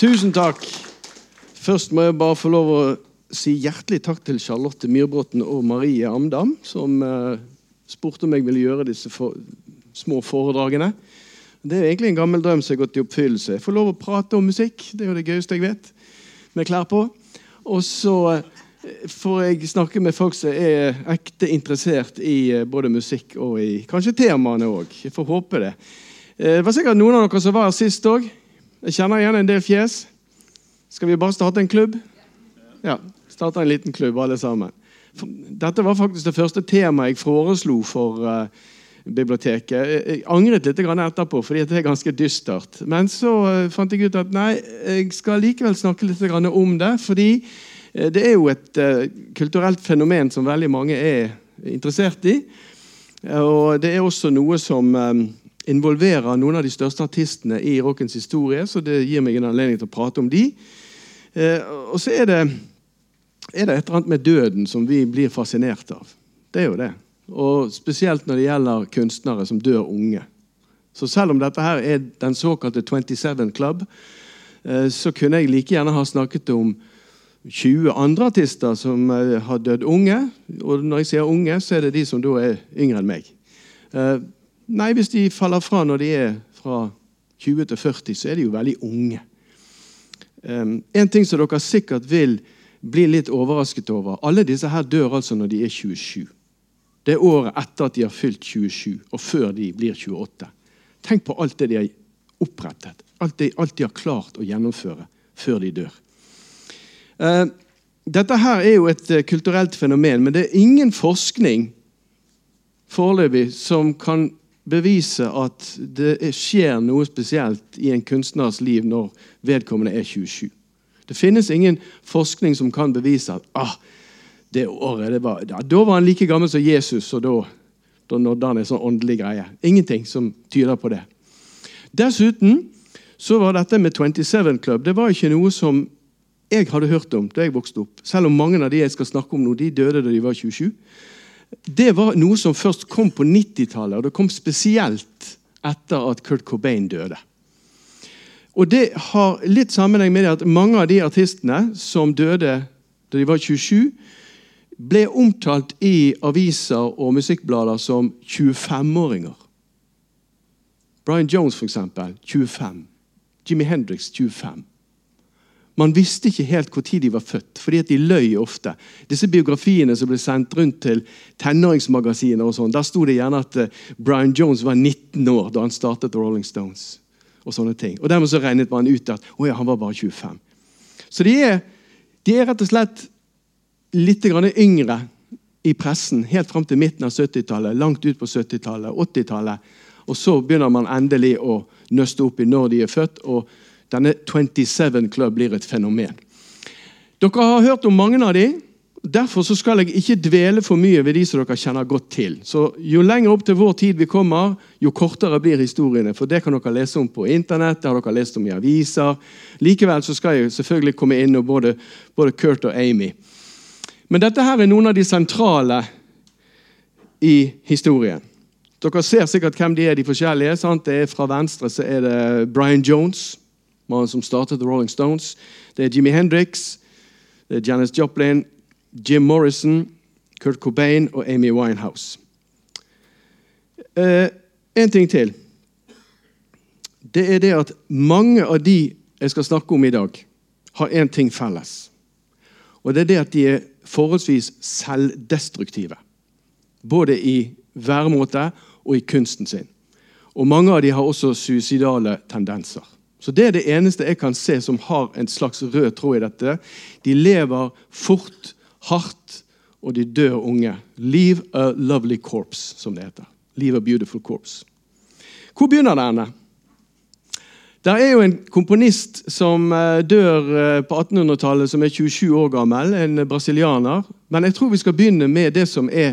Tusen takk. Først må jeg bare få lov å si hjertelig takk til Charlotte Myrbråten og Marie Amdam, som eh, spurte om jeg ville gjøre disse for, små foredragene. Det er egentlig en gammel drøm som har gått i oppfyllelse. Jeg får lov å prate om musikk. Det er jo det gøyeste jeg vet. Med klær på. Og så eh, får jeg snakke med folk som er ekte interessert i eh, både musikk og i kanskje temaene òg. Jeg får håpe det. Eh, det var sikkert noen av dere som var her sist òg. Jeg kjenner igjen en del fjes. Skal vi bare starte en klubb? Ja. Starte en liten klubb, alle sammen. Dette var faktisk det første temaet jeg foreslo for uh, biblioteket. Jeg angret litt etterpå, fordi det er ganske dystert. Men så fant jeg ut at nei, jeg skal likevel snakke litt om det. Fordi det er jo et kulturelt fenomen som veldig mange er interessert i. Og det er også noe som involverer noen av de største artistene i rockens historie, så det gir meg en anledning til å prate om de. Eh, og så er det, er det et eller annet med døden som vi blir fascinert av. Det er jo det. Og spesielt når det gjelder kunstnere som dør unge. Så selv om dette her er den såkalte 27 Club, eh, så kunne jeg like gjerne ha snakket om 20 andre artister som eh, har dødd unge. Og når jeg sier unge, så er det de som da er yngre enn meg. Eh, Nei, hvis de faller fra når de er fra 20 til 40, så er de jo veldig unge. Um, en ting som dere sikkert vil bli litt overrasket over Alle disse her dør altså når de er 27. Det er året etter at de har fylt 27, og før de blir 28. Tenk på alt det de har opprettet, alt, det, alt de har klart å gjennomføre før de dør. Uh, dette her er jo et uh, kulturelt fenomen, men det er ingen forskning foreløpig som kan bevise at det skjer noe spesielt i en kunstners liv når vedkommende er 27. Det finnes ingen forskning som kan bevise at ah, det året det var, da, da var han like gammel som Jesus, og da, da nådde han en sånn åndelig greie. Ingenting som tyder på det. Dessuten så var dette med 27 Club det var ikke noe som jeg hadde hørt om da jeg vokste opp. Selv om mange av de jeg skal snakke om nå, de døde da de var 27 det var noe som først kom på 90-tallet, og det kom spesielt etter at Kurt Cobain døde. Og Det har litt sammenheng med at mange av de artistene som døde da de var 27, ble omtalt i aviser og musikkblader som 25-åringer. Brian Jones, for eksempel, 25. Jimmy Hendrix, 25. Man visste ikke helt når de var født, fordi at de løy ofte. Disse biografiene som ble sendt rundt til tenåringsmagasiner, og sånn, der sto det gjerne at eh, Brian Jones var 19 år da han startet The Rolling Stones. Og sånne ting. Og Dermed så regnet man ut at å ja, han var bare 25. Så de er, de er rett og slett litt yngre i pressen helt fram til midten av 70-tallet, langt ut på 70-tallet, 80-tallet. Og så begynner man endelig å nøste opp i når de er født. og denne 27 Club blir et fenomen. Dere har hørt om mange av dem. Derfor skal jeg ikke dvele for mye ved de som dere kjenner godt til. Så Jo lenger opp til vår tid vi kommer, jo kortere blir historiene. For Det kan dere lese om på internett, det har dere lest om i aviser. Likevel skal jeg selvfølgelig komme inn og både, både Kurt og Amy. Men dette her er noen av de sentrale i historien. Dere ser sikkert hvem de er, de forskjellige. sant? Det er Fra venstre så er det Brian Jones mannen som startet The Rolling Stones. Det er Jimmy Hendrix, det er Janis Joplin, Jim Morrison, Kurt Cobain og Amy Winehouse. Eh, en ting til. Det er det at mange av de jeg skal snakke om i dag, har én ting felles. Og det er det at de er forholdsvis selvdestruktive. Både i væremåte og i kunsten sin. Og mange av de har også suicidale tendenser. Så Det er det eneste jeg kan se som har en slags rød tråd i dette. De lever fort, hardt, og de dør unge. Leave a lovely corpse, som det heter. Leave a beautiful corpse. Hvor begynner det henne? Det er jo en komponist som eh, dør eh, på 1800-tallet, som er 27 år gammel. En brasilianer. Men jeg tror vi skal begynne med det som er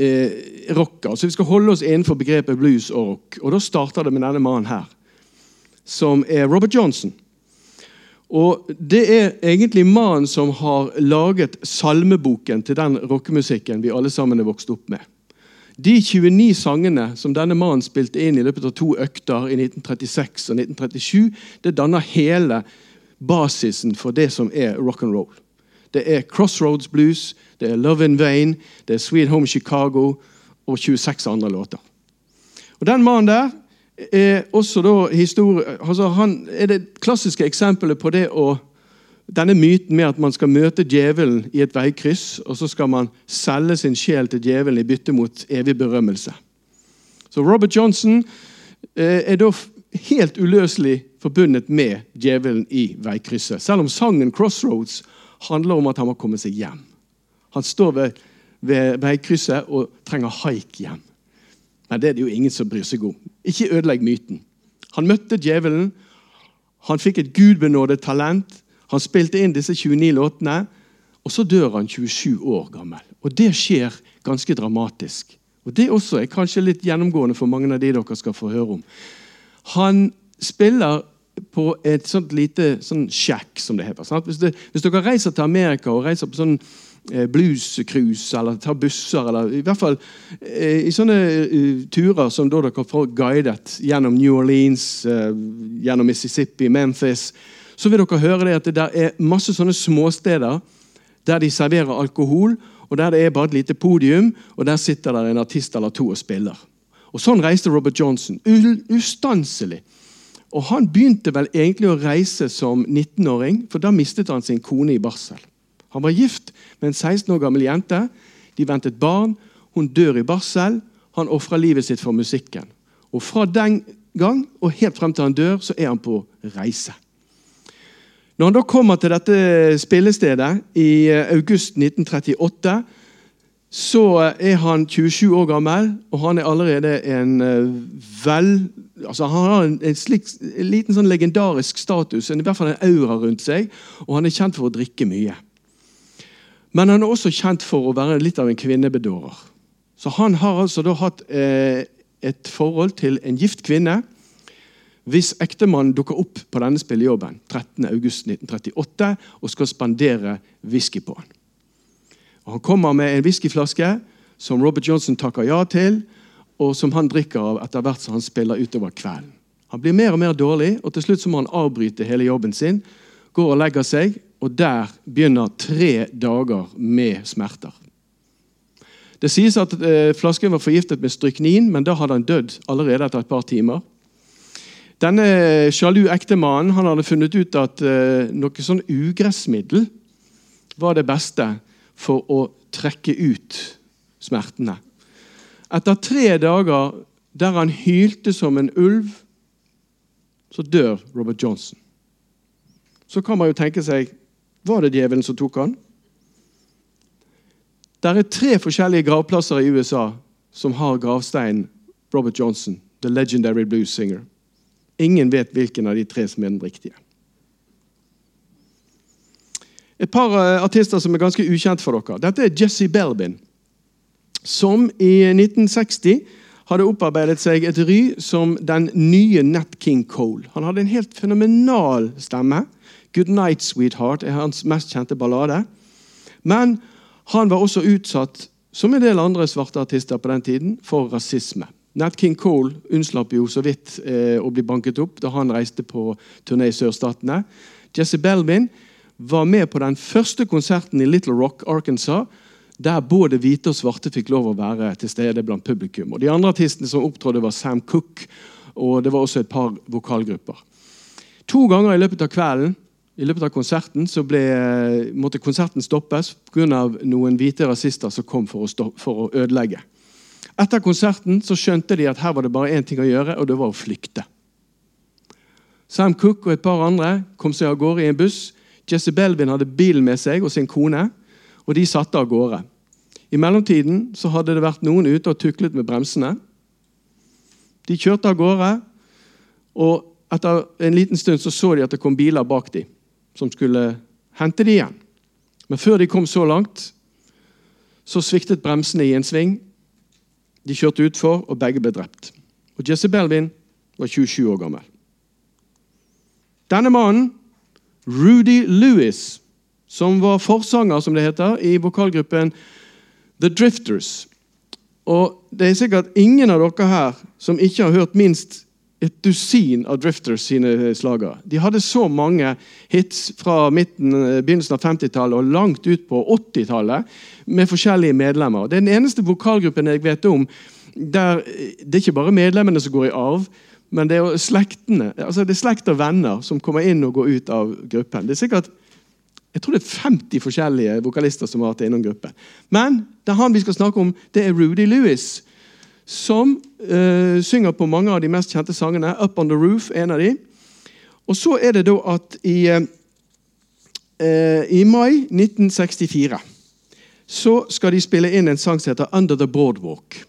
eh, rock. Altså Vi skal holde oss innenfor begrepet blues og rock. Og Da starter det med denne mannen her som er Robert Johnson. Og Det er egentlig mannen som har laget salmeboken til den rockemusikken vi alle sammen er vokst opp med. De 29 sangene som denne mannen spilte inn i løpet av to økter i 1936 og 1937, det danner hele basisen for det som er rock and roll. Det er Crossroads Blues, det er Love in Vain, det er Sweet Home Chicago og 26 andre låter. Og Den mannen der er også da historie, altså han er det klassiske eksempelet på det å denne myten med at man skal møte djevelen i et veikryss, og så skal man selge sin sjel til djevelen i bytte mot evig berømmelse. Så Robert Johnson eh, er da helt uløselig forbundet med djevelen i veikrysset. Selv om sangen 'Crossroads' handler om at han må komme seg hjem. Han står ved, ved veikrysset og trenger haik hjem. Men det er det jo ingen som bryr seg om. Ikke ødelegg myten. Han møtte djevelen. Han fikk et gudbenådet talent. Han spilte inn disse 29 låtene, og så dør han 27 år gammel. Og Det skjer ganske dramatisk. Og Det også er kanskje litt gjennomgående for mange av de dere skal få høre om. Han spiller på et sånt lite sånn sjekk, som det heter. Hvis, det, hvis, dere reiser til Amerika og reiser på sånn bluescruise eller tar busser, eller i hvert fall eh, i sånne uh, turer som da dere får guidet gjennom New Orleans, gjennom Mississippi, Memphis så vil dere høre det at det der er masse sånne småsteder der de serverer alkohol, og der det er bare et lite podium, og der sitter der en artist eller to og spiller. Og Sånn reiste Robert Johnson. Ustanselig. Og Han begynte vel egentlig å reise som 19-åring, for da mistet han sin kone i barsel. Han var gift med en 16 år gammel jente. De ventet barn. Hun dør i barsel. Han ofrer livet sitt for musikken. Og Fra den gang og helt frem til han dør, så er han på reise. Når han da kommer til dette spillestedet i eh, august 1938, så er han 27 år gammel, og han er allerede en eh, vel altså Han har en, slik, en liten sånn legendarisk status, i hvert fall en aura rundt seg, og han er kjent for å drikke mye. Men han er også kjent for å være litt av en kvinnebedårer. Så han har altså da hatt eh, et forhold til en gift kvinne hvis ektemannen dukker opp på denne spillejobben 13.8.1938 og skal spandere whisky på han. Og han kommer med en whiskyflaske som Robert Johnson takker ja til, og som han drikker av etter hvert som han spiller utover kvelden. Han blir mer og mer dårlig, og til slutt må han avbryte hele jobben sin. Går og legger seg, og der begynner tre dager med smerter. Det sies at eh, flasken var forgiftet med stryknin, men da hadde han dødd allerede etter et par timer. Denne sjalu ektemannen hadde funnet ut at uh, noe sånn ugressmiddel var det beste for å trekke ut smertene. Etter tre dager der han hylte som en ulv, så dør Robert Johnson. Så kan man jo tenke seg Var det djevelen som tok han? Det er tre forskjellige gravplasser i USA som har gravsteinen Robert Johnson, the legendary blues singer. Ingen vet hvilken av de tre som er den riktige. Et par eh, artister som er ganske ukjent for dere. Dette er Jesse Belbin, som i 1960 hadde opparbeidet seg et ry som den nye Nat King Cole. Han hadde en helt fenomenal stemme. 'Good Night, Sweetheart' er hans mest kjente ballade. Men han var også utsatt, som en del andre svarte artister på den tiden, for rasisme. Nat King Cole unnslapp jo så vidt eh, å bli banket opp da han reiste på turné i sørstatene. Jesse Belvin var med på den første konserten i Little Rock, Arkansas, der både hvite og svarte fikk lov å være til stede blant publikum. Og De andre artistene som opptrådte, var Sam Cook, og det var også et par vokalgrupper. To ganger i løpet av kvelden i løpet av konserten ble, måtte konserten stoppes pga. noen hvite rasister som kom for å, stoppe, for å ødelegge. Etter konserten skjønte de at her var det bare én ting å gjøre, og det var å flykte. Sam Cook og et par andre kom seg av gårde i en buss. Jesse Belvin hadde bilen med seg og sin kone, og de satte av gårde. I mellomtiden hadde det vært noen ute og tuklet med bremsene. De kjørte av gårde, og etter en liten stund så, så de at det kom biler bak dem som skulle hente dem igjen. Men før de kom så langt, så sviktet bremsene i en sving, de kjørte utfor, og begge ble drept. Og Jesse Belvin var 27 år gammel. Denne mannen, Rudy Lewis, som var forsanger som det heter, i vokalgruppen The Drifters, Og det er sikkert ingen av dere her som ikke har hørt minst et dusin av Drifters sine slager. De hadde så mange hits fra midten, eh, begynnelsen av 50-tallet og langt ut på 80-tallet med forskjellige medlemmer. Det er den eneste vokalgruppen jeg vet om der eh, det er ikke bare medlemmene som går i arv, men det er slektene, altså det er slekt og venner som kommer inn og går ut av gruppen. Det er sikkert jeg tror det er 50 forskjellige vokalister som har vært innom gruppen. Men det er han vi skal snakke om, det er Rudy Lewis som uh, synger på mange av de mest kjente sangene. 'Up On The Roof' en av de. Og så er det da at i, uh, i mai 1964 så skal de spille inn en sang som heter 'Under The Boardwalk'.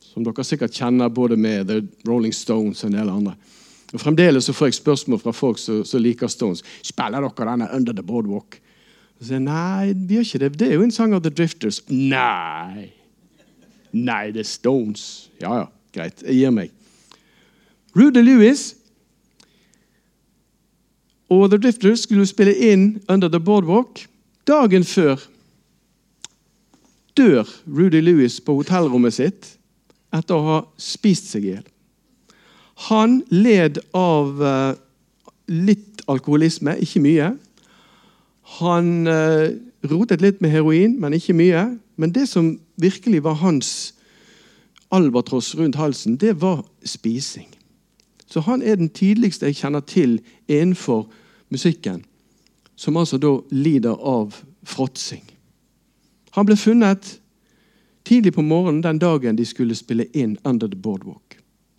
Som dere sikkert kjenner både med The Rolling Stones og en del andre. Og Fremdeles så får jeg spørsmål fra folk som, liker Stones. Spiller dere denne 'Under The Boardwalk'? Og så sier jeg, Nei, vi gjør ikke det. Det er jo en sang av The Drifters. Nei. Nei, det er Stones. Ja, ja, greit. Jeg gir meg. Rudy Lewis og The Drifters skulle spille inn Under the Boardwalk. Dagen før dør Rudy Lewis på hotellrommet sitt etter å ha spist seg i hjel. Han led av uh, litt alkoholisme, ikke mye. Han uh, rotet litt med heroin, men ikke mye. Men det som virkelig var hans albatross rundt halsen, det var spising. Så han er den tidligste jeg kjenner til innenfor musikken som altså da lider av fråtsing. Han ble funnet tidlig på morgenen den dagen de skulle spille inn 'Under the Boardwalk'.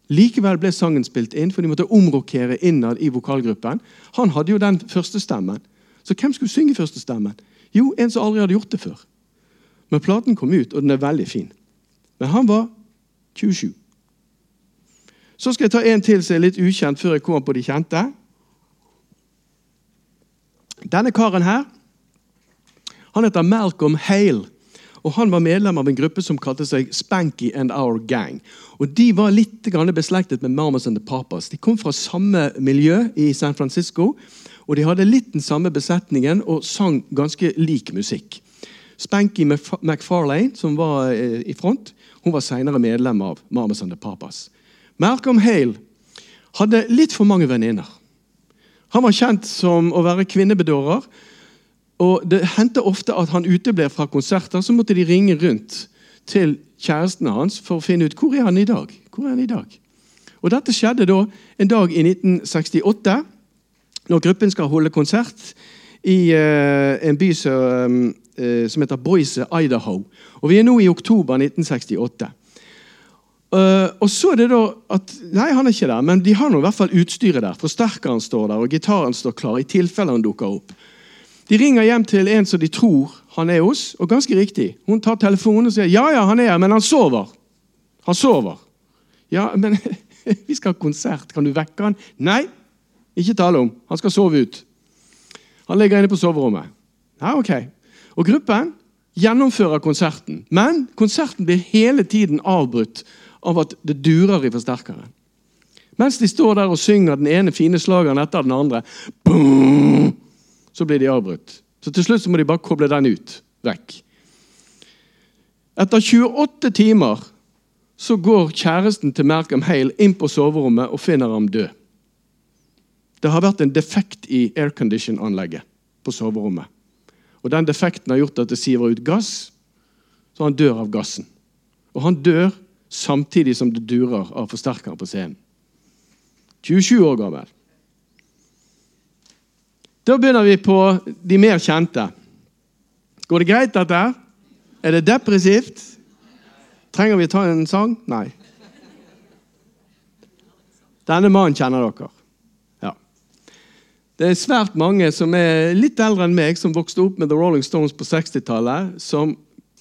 Likevel ble sangen spilt inn, for de måtte omrokere innad i vokalgruppen. Han hadde jo den første stemmen. Så hvem skulle synge første stemmen? Jo, en som aldri hadde gjort det før. Men platen kom ut, og den er veldig fin. Men han var 27. Så skal jeg ta en til som er litt ukjent, før jeg kommer på de kjente. Denne karen her han heter Malcolm Hale. og Han var medlem av en gruppe som kalte seg Spanky and Our Gang. Og De var litt beslektet med Mamas and the Papas. De kom fra samme miljø i San Francisco. og De hadde litt den samme besetningen og sang ganske lik musikk. Spanky McFarlane, som var eh, i front, hun var senere medlem av Mamas and the Papas. Malcolm Hale hadde litt for mange venninner. Han var kjent som å være kvinnebedårer. og Det hendte ofte at han uteble fra konserter. Så måtte de ringe rundt til kjærestene hans for å finne ut hvor er han i dag. Hvor er han i dag? Og Dette skjedde da en dag i 1968, når gruppen skal holde konsert i uh, en by som, uh, som heter Boise, Idaho. Og Vi er nå i oktober 1968. Uh, og så er det da at, Nei, han er ikke der, men de har nå i hvert fall utstyret der. Forsterkeren står der, og gitaren står klar i tilfelle han dukker opp. De ringer hjem til en som de tror han er hos, og ganske riktig. Hun tar telefonen og sier ja, ja, han er her, men han sover. Han sover. Ja, men vi skal ha konsert. Kan du vekke han? Nei, ikke tale om. Han skal sove ut. Han ligger inne på soverommet. Ja, ok. Og gruppen gjennomfører konserten. Men konserten blir hele tiden avbrutt av at det durer i forsterkeren. Mens de står der og synger den ene fine slageren etter den andre, boom, så blir de avbrutt. Så til slutt så må de bare koble den ut. Vekk. Etter 28 timer så går kjæresten til Malcolm Hale inn på soverommet og finner ham død. Det har vært en defekt i aircondition-anlegget på soverommet. Og Den defekten har gjort at det siver ut gass, så han dør av gassen. Og han dør samtidig som det durer av forsterkeren på scenen. 27 år gammel. Da begynner vi på de mer kjente. Går det greit, dette? Er det depressivt? Trenger vi ta en sang? Nei. Denne mannen kjenner dere. Det er svært mange som er litt eldre enn meg, som vokste opp med The Rolling Stones på 60-tallet, som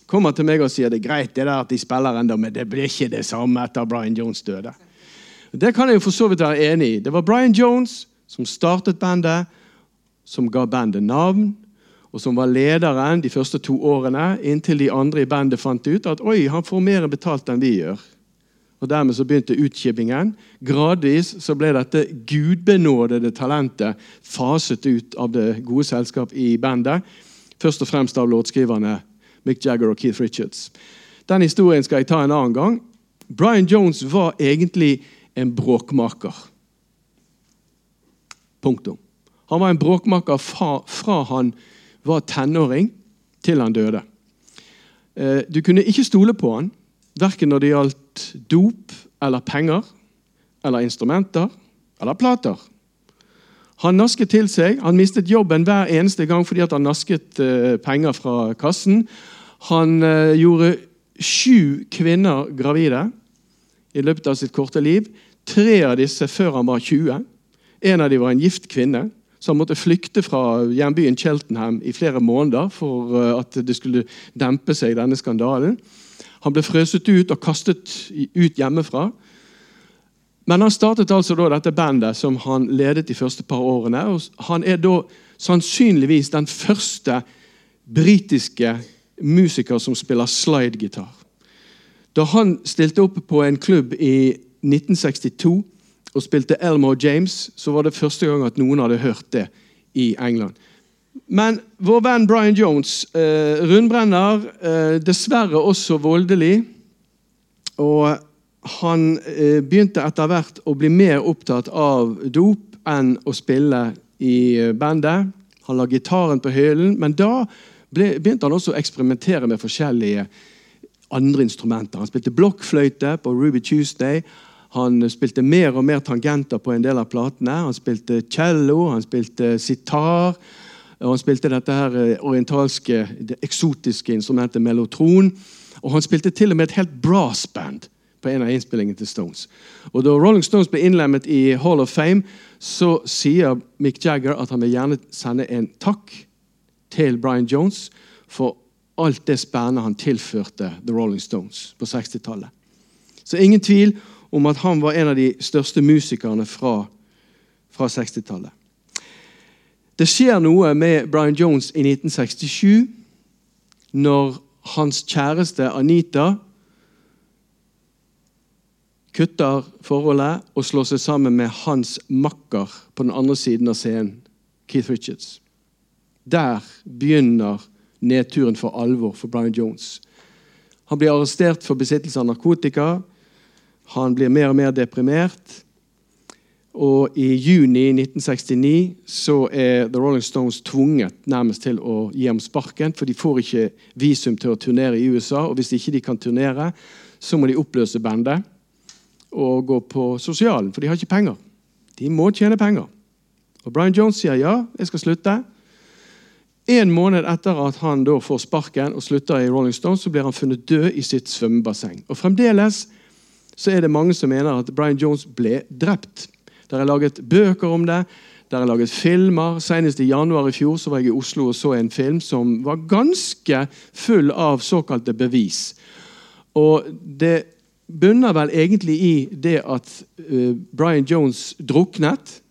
kommer til meg og sier det er greit det der at de spiller enda, men det blir ikke det samme etter Brian Jones døde. Det kan jeg jo for så vidt være enig i. Det var Brian Jones som startet bandet, som ga bandet navn, og som var lederen de første to årene, inntil de andre i bandet fant ut at oi, han får mer betalt enn vi gjør. Og Dermed så begynte utkibbingen. Gradvis så ble dette gudbenådede talentet faset ut av det gode selskap i bandet. Først og fremst av låtskriverne Mick Jagger og Keith Richards. Den historien skal jeg ta en annen gang. Brian Jones var egentlig en bråkmaker. Punktum. Han var en bråkmaker fra, fra han var tenåring til han døde. Eh, du kunne ikke stole på han, verken når det gjaldt dop eller penger eller instrumenter eller plater. Han nasket til seg. Han mistet jobben hver eneste gang fordi han nasket uh, penger fra kassen. Han uh, gjorde sju kvinner gravide i løpet av sitt korte liv. Tre av disse før han var 20. En av dem var en gift kvinne. Han måtte flykte fra hjembyen Cheltenham i flere måneder for uh, at det skulle dempe seg, denne skandalen. Han ble frøset ut og kastet ut hjemmefra. Men han startet altså da dette bandet som han ledet de første par årene. og Han er da sannsynligvis den første britiske musiker som spiller slidegitar. Da han stilte opp på en klubb i 1962 og spilte Elmore James, så var det første gang at noen hadde hørt det i England. Men vår venn Brian Jones, eh, rundbrenner, eh, dessverre også voldelig. Og han eh, begynte etter hvert å bli mer opptatt av dop enn å spille i eh, bandet. Han la gitaren på hyllen, men da ble, begynte han også å eksperimentere med forskjellige andre instrumenter. Han spilte blokkfløyte på Ruby Tuesday. Han spilte mer og mer tangenter på en del av platene. Han spilte cello, han spilte sitar. Og han spilte dette her eh, orientalske, det eksotiske instrumentet mellotron. Og han spilte til og med et helt brassband på en av innspillingene til Stones. Og Da Rolling Stones ble innlemmet i Hall of Fame, så sier Mick Jagger at han vil gjerne sende en takk til Brian Jones for alt det spennende han tilførte The Rolling Stones på 60-tallet. Så ingen tvil om at han var en av de største musikerne fra, fra 60-tallet. Det skjer noe med Brian Jones i 1967 når hans kjæreste Anita kutter forholdet og slår seg sammen med hans makker på den andre siden av scenen, Keith Richards. Der begynner nedturen for alvor for Brian Jones. Han blir arrestert for besittelse av narkotika. Han blir mer og mer deprimert. Og i juni 1969 så er The Rolling Stones tvunget nærmest til å gi ham sparken, for de får ikke visum til å turnere i USA. Og hvis ikke de kan turnere, så må de oppløse bandet og gå på sosialen, for de har ikke penger. De må tjene penger. Og Brian Jones sier ja, jeg skal slutte. En måned etter at han da får sparken og slutter i Rolling Stones, så blir han funnet død i sitt svømmebasseng. Og Fremdeles så er det mange som mener at Brian Jones ble drept. Der er laget bøker om det. Der er laget filmer. Senest i januar i fjor så var jeg i Oslo og så en film som var ganske full av såkalte bevis. Og det bunner vel egentlig i det at uh, Brian Jones druknet.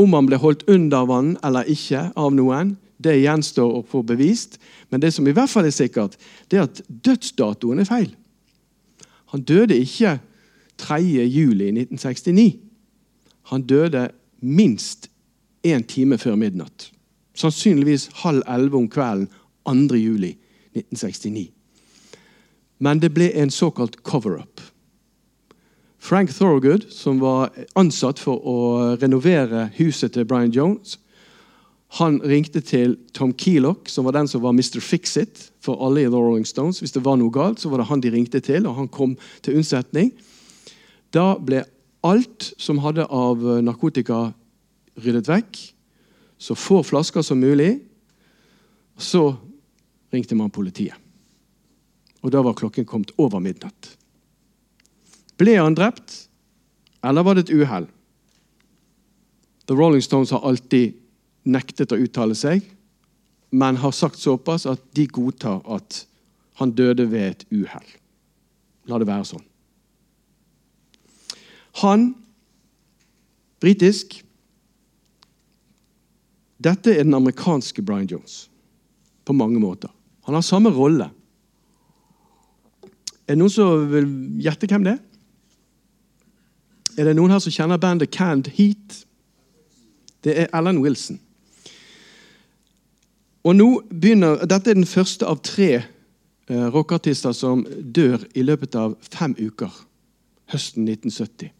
Om han ble holdt under vann eller ikke av noen, det gjenstår å få bevist. Men det som i hvert fall er sikkert, det er at dødsdatoen er feil. Han døde ikke 3. juli 1969. Han døde minst én time før midnatt. Sannsynligvis halv elleve om kvelden 2. juli 1969. Men det ble en såkalt cover-up. Frank Thorogood, som var ansatt for å renovere huset til Brian Jones, han ringte til Tom Keelock, som var den som var Mr. Fix-It for alle i The Rolling Stones. Hvis det var noe galt, så var det han de ringte til, og han kom til unnsetning. Da ble alt som hadde av narkotika, ryddet vekk. Så få flasker som mulig. Så ringte man politiet. Og da var klokken kommet over midnatt. Ble han drept, eller var det et uhell? The Rolling Stones har alltid nektet å uttale seg, men har sagt såpass at de godtar at han døde ved et uhell. La det være sånn. Han, britisk Dette er den amerikanske Brian Jones på mange måter. Han har samme rolle. Er det noen som vil gjette hvem det er? Er det noen her som kjenner bandet Canned Heat? Det er Alan Wilson. Og nå begynner, Dette er den første av tre eh, rockeartister som dør i løpet av fem uker høsten 1970.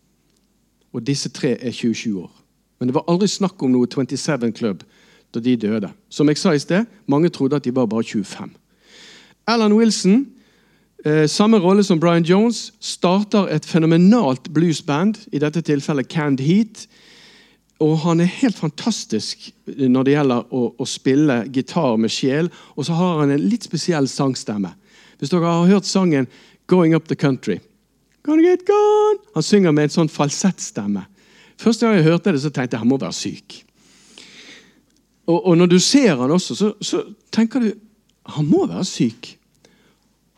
Og disse tre er 27 år. Men det var aldri snakk om noe 27 Club da de døde. Som jeg sa i sted, mange trodde at de var bare 25. Alan Wilson, eh, samme rolle som Brian Jones, starter et fenomenalt bluesband, i dette tilfellet Canned Heat. Og han er helt fantastisk når det gjelder å, å spille gitar med sjel. Og så har han en litt spesiell sangstemme. Hvis dere har hørt sangen 'Going Up The Country' Gonna get gone. Han synger med en sånn falsettstemme. Første gang jeg hørte det, så tenkte jeg han må være syk. Og, og når du ser han også, så, så, tenker du han må være syk.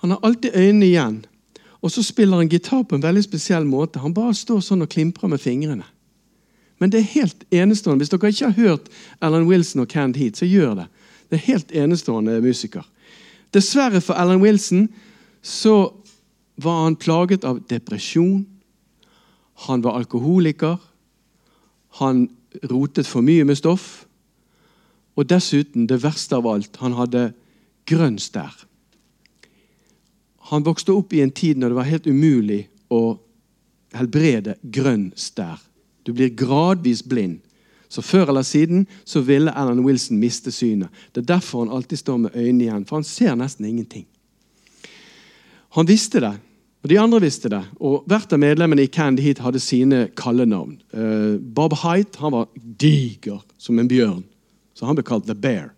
Han har alltid øynene igjen. Og så spiller han gitar på en veldig spesiell måte. Han bare står sånn og klimprer med fingrene. Men det er helt enestående. Hvis dere ikke har hørt Alan Wilson og Canned Heat, så gjør det. Det er helt enestående musiker. Dessverre for Alan Wilson så var han plaget av depresjon. Han var alkoholiker. Han rotet for mye med stoff. Og dessuten, det verste av alt, han hadde grønn stær. Han vokste opp i en tid når det var helt umulig å helbrede grønn stær. Du blir gradvis blind. Så Før eller siden så ville Alan Wilson miste synet. Det er derfor han alltid står med øynene igjen, for han ser nesten ingenting. Han visste det, og de andre visste det. Og Hvert av medlemmene i Candy Heat hadde sine kallenavn. Uh, Bob Height han var diger som en bjørn, så han ble kalt The Bear.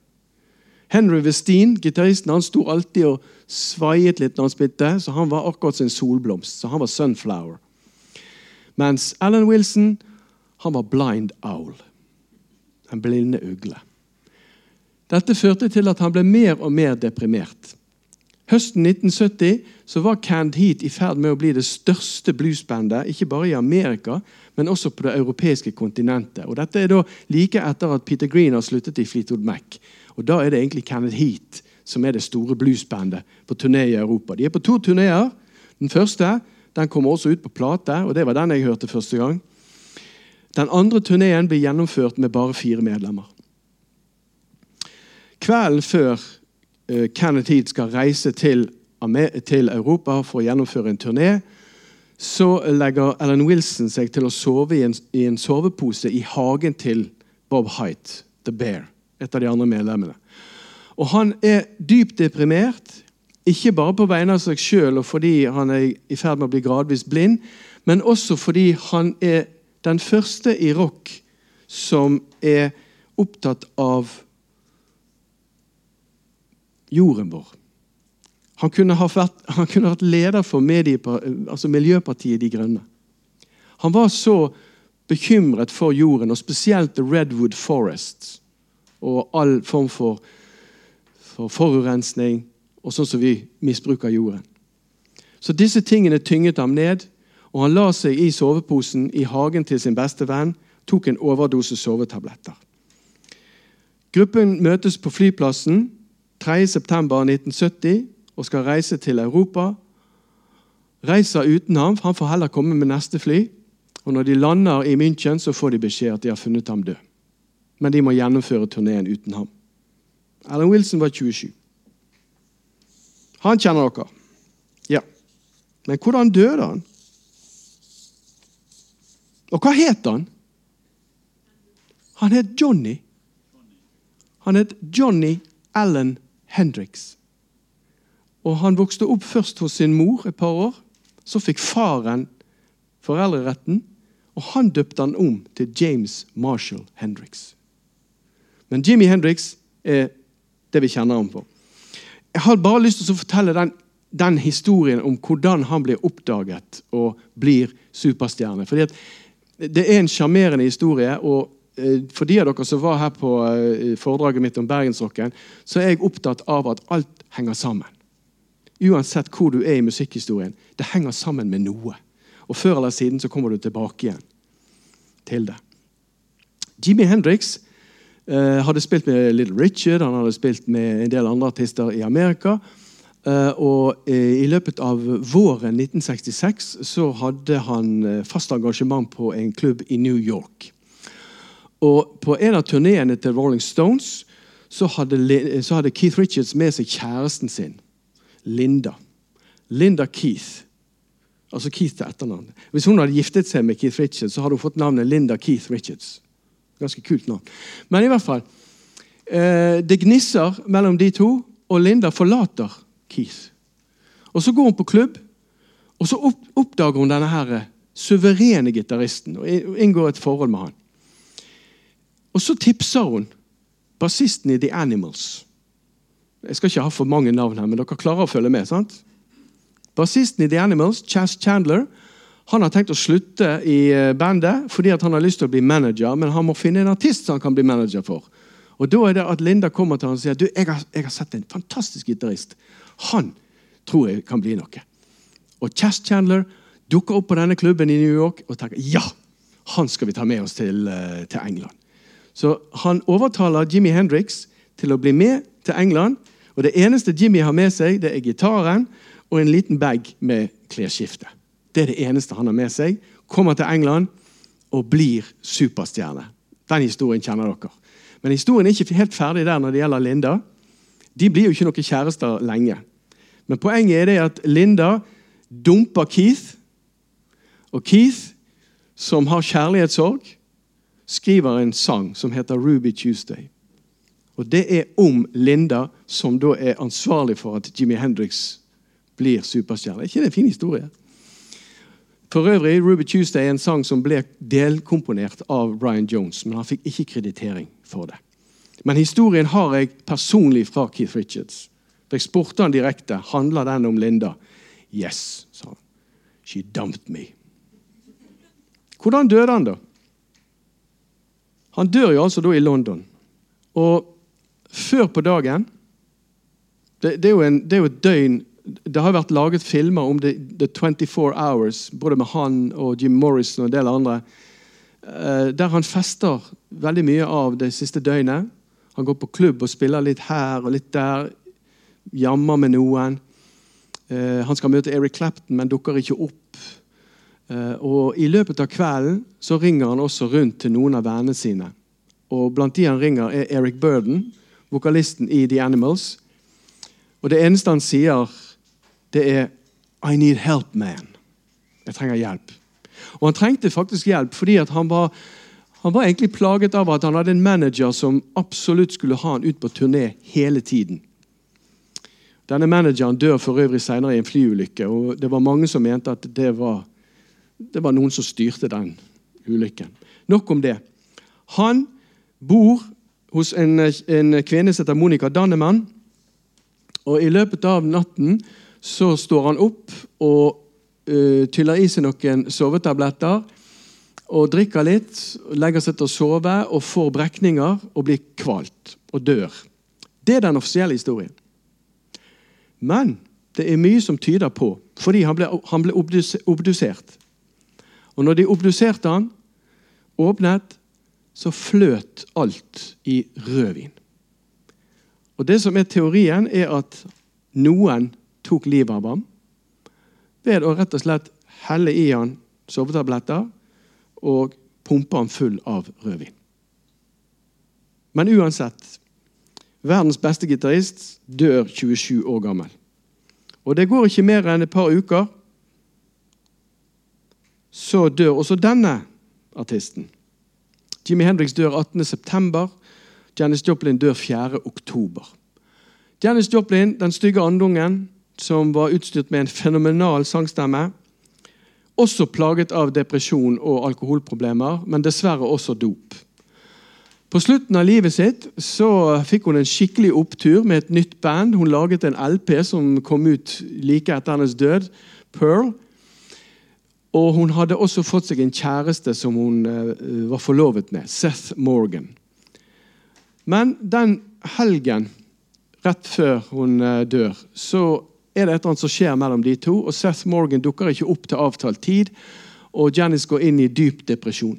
Henry Westin, gitaristen, han sto alltid og svaiet litt når han spilte, så han var akkurat som en solblomst. Så han var Sunflower. Mens Alan Wilson han var Blind Owl. En blinde ugle. Dette førte til at han ble mer og mer deprimert. Høsten 1970 så var Canned Heat i ferd med å bli det største bluesbandet, ikke bare i Amerika, men også på det europeiske kontinentet. Og Dette er da like etter at Peter Green har sluttet i Fleetwood Mac. Og Da er det egentlig Canned Heat som er det store bluesbandet på turné i Europa. De er på to turneer. Den første den kommer også ut på plate, og det var den jeg hørte første gang. Den andre turneen blir gjennomført med bare fire medlemmer. Kvelden før Kenneth Heat skal reise til, til, Europa for å gjennomføre en turné, så legger Ellen Wilson seg til å sove i en, i en sovepose i hagen til Bob Height, The Bear, et av de andre medlemmene. Og han er dypt deprimert, ikke bare på vegne av seg sjøl og fordi han er i ferd med å bli gradvis blind, men også fordi han er den første i rock som er opptatt av jorden vår. Han kunne vært, han kunne vært leder for medie, altså Miljøpartiet De Grønne. Han var så bekymret for jorden, og spesielt The Redwood Forest og all form for, for forurensning og sånn som vi misbruker jorden. Så disse tingene tynget ham ned, og han la seg i soveposen i hagen til sin beste venn, tok en overdose sovetabletter. Gruppen møtes på flyplassen 3.9.1970 og skal reise til Europa. Reiser uten ham, for han får heller komme med neste fly. Og Når de lander i München, så får de beskjed at de har funnet ham død. Men de må gjennomføre turneen uten ham. Alan Wilson var 27. Han kjenner dere. Ja. Men hvordan døde han? Og hva het han? Han het Johnny. Han het Johnny Allen Hendrix. Og Han vokste opp først hos sin mor et par år. Så fikk faren foreldreretten, og han døpte han om til James Marshall Hendrix. Men Jimmy Hendrix er det vi kjenner ham på. Jeg har bare lyst til å fortelle den, den historien om hvordan han blir oppdaget og blir superstjerne. Fordi Det er en sjarmerende historie. og for de av dere som var her på eh, foredraget mitt om bergensrocken, så er jeg opptatt av at alt henger sammen. Uansett hvor du er i musikkhistorien. Det henger sammen med noe. Og før eller siden så kommer du tilbake igjen til det. Jimmy Hendrix eh, hadde spilt med Little Richard, han hadde spilt med en del andre artister i Amerika. Eh, og eh, I løpet av våren 1966 så hadde han eh, fast engasjement på en klubb i New York. Og På en av turneene til Rolling Stones så hadde, så hadde, Keith Richards med seg kjæresten sin. Linda. Linda Keith. Altså Keith til etternavn. Hvis hun hadde giftet seg med Keith Richards, så hadde hun fått navnet Linda Keith Richards. Ganske kult navn. Men i hvert fall. Eh, det gnisser mellom de to, og Linda forlater Keith. Og Så går hun på klubb, og så oppdager hun denne her suverene gitaristen og inngår et forhold med han. Og så tipser hun bassisten i The Animals. Jeg skal ikke ha for mange navn her, men dere klarer å følge med. sant? Bassisten i The Animals, Chas Chandler, han har tenkt å slutte i eh, bandet fordi han har lyst til å bli manager, men han må finne en artist som han kan bli manager for. Og Da er det at Linda kommer til han og sier du, jeg har, jeg har sett en fantastisk gitarist. Han tror jeg kan bli noe. Og Chas Chandler dukker opp på denne klubben i New York og tenker ja, han skal vi ta med oss til, eh, til England. Så han overtaler Jimmy Hendrix til å bli med til England. Og Det eneste Jimmy har med seg, det er gitaren og en liten bag med klesskifte. Det er det eneste han har med seg. Kommer til England og blir superstjerne. Den historien kjenner dere. Men historien er ikke helt ferdig der når det gjelder Linda. De blir jo ikke noen kjærester lenge. Men poenget er det at Linda dumper Keith. Og Keith, som har kjærlighetssorg, skriver en sang som heter 'Ruby Tuesday'. Og Det er om Linda, som da er ansvarlig for at Jimmy Hendrix blir superstjerne. Er ikke det en fin historie? For øvrig, 'Ruby Tuesday' er en sang som ble delkomponert av Brian Jones, men han fikk ikke kreditering for det. Men historien har jeg personlig fra Keith Richards. Jeg spurte han direkte handler den om Linda. Yes, sa han. She dumped me. Hvordan døde han, da? Han dør jo altså da i London. Og før på dagen Det, det, er, jo en, det er, jo et døgn Det har vært laget filmer om The, the 24 Hours, både med han og Jim Morrison og en del andre, eh, der han fester veldig mye av det siste døgnet. Han går på klubb og spiller litt her og litt der. Jammer med noen. Eh, han skal møte Eric Clapton, men dukker ikke opp. Eh, og I løpet av kvelden så ringer han også rundt til noen av vennene sine. Og Blant de han ringer, er Eric Burden, vokalisten i The Animals. Og Det eneste han sier, det er 'I need help, man'. Jeg trenger hjelp. Og Han trengte faktisk hjelp fordi han var, han var egentlig plaget av at han hadde en manager som absolutt skulle ha han ut på turné hele tiden. Denne manageren dør for øvrig senere i en flyulykke. og Det var mange som mente at det var det var noen som styrte den ulykken. Nok om det. Han bor hos en, en kvinne som heter Monica Dannemann. Og I løpet av natten så står han opp og uh, tyller i seg noen sovetabletter. Og drikker litt, legger seg til å sove og får brekninger og blir kvalt og dør. Det er den offisielle historien. Men det er mye som tyder på, fordi han ble, han ble obdusert og når de obduserte han, åpnet, så fløt alt i rødvin. Og Det som er teorien, er at noen tok livet av ham ved å rett og slett helle i han sovetabletter og pumpe han full av rødvin. Men uansett verdens beste gitarist dør 27 år gammel. Og Det går ikke mer enn et par uker så dør også denne artisten. Jimmy Hendrix dør 18.9. Janis Joplin dør 4.10. Janis Joplin, den stygge andungen, som var utstyrt med en fenomenal sangstemme, også plaget av depresjon og alkoholproblemer, men dessverre også dop. På slutten av livet sitt så fikk hun en skikkelig opptur med et nytt band. Hun laget en LP som kom ut like etter hennes død, Pearl. Og hun hadde også fått seg en kjæreste som hun uh, var forlovet med, Seth Morgan. Men den helgen rett før hun uh, dør, så er det et eller annet som skjer mellom de to. og Seth Morgan dukker ikke opp til avtalt tid, og Janice går inn i dyp depresjon.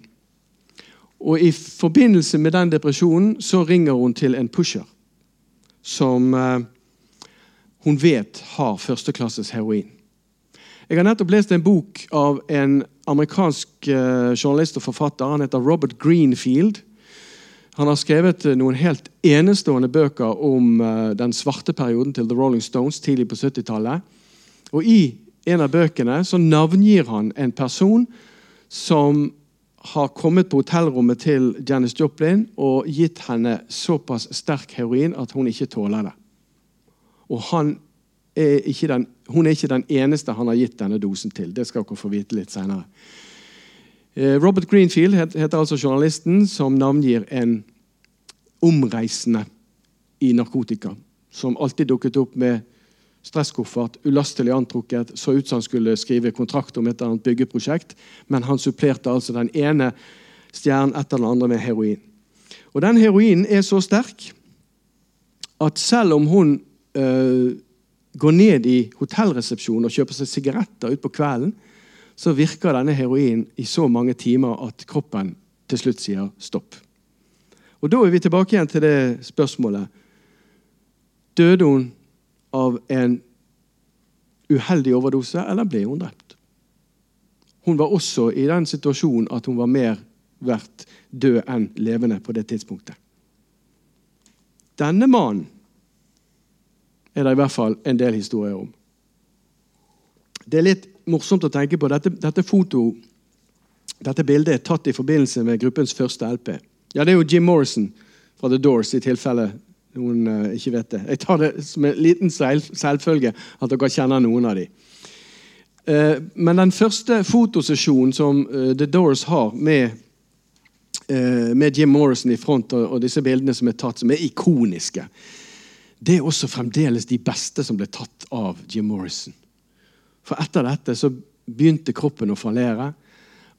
Og I forbindelse med den depresjonen så ringer hun til en pusher som uh, hun vet har førsteklasses heroin. Jeg har nettopp lest en bok av en amerikansk uh, journalist og forfatter. Han heter Robert Greenfield. Han har skrevet eh, noen helt enestående bøker om uh, den svarte perioden til The Rolling Stones tidlig på 70-tallet. Og I en av bøkene så navngir han en person som har kommet på hotellrommet til Janis Joplin og gitt henne såpass sterk heroin at hun ikke tåler det. Og er den, hun er ikke den eneste han har gitt denne dosen til. Det skal dere få vite litt senere. Eh, Robert Greenfield heter altså journalisten som navngir en omreisende i narkotika. Som alltid dukket opp med stresskoffert, ulastelig antrukket, så ut som han skulle skrive kontrakt om et eller annet byggeprosjekt, men han supplerte altså den ene stjernen etter den andre med heroin. Og Den heroinen er så sterk at selv om hun øh, går ned i hotellresepsjonen og kjøper seg sigaretter utpå kvelden, så virker denne heroinen i så mange timer at kroppen til slutt sier stopp. Og Da er vi tilbake igjen til det spørsmålet. Døde hun av en uheldig overdose, eller ble hun drept? Hun var også i den situasjonen at hun var mer verdt død enn levende på det tidspunktet. Denne mannen er det i hvert fall en del historier om. Det er litt morsomt å tenke på. Dette, dette foto, dette bildet er tatt i forbindelse med gruppens første LP. Ja, Det er jo Jim Morrison fra The Doors, i tilfelle noen uh, ikke vet det. Jeg tar det som en liten selvfølge at dere kjenner noen av dem. Uh, men den første fotosesjonen som uh, The Doors har med, med Jim Morrison i front, og, og, disse bildene som er tatt, som er ikoniske, det er også fremdeles de beste som ble tatt av Jim Morrison. For etter dette så begynte kroppen å fallere.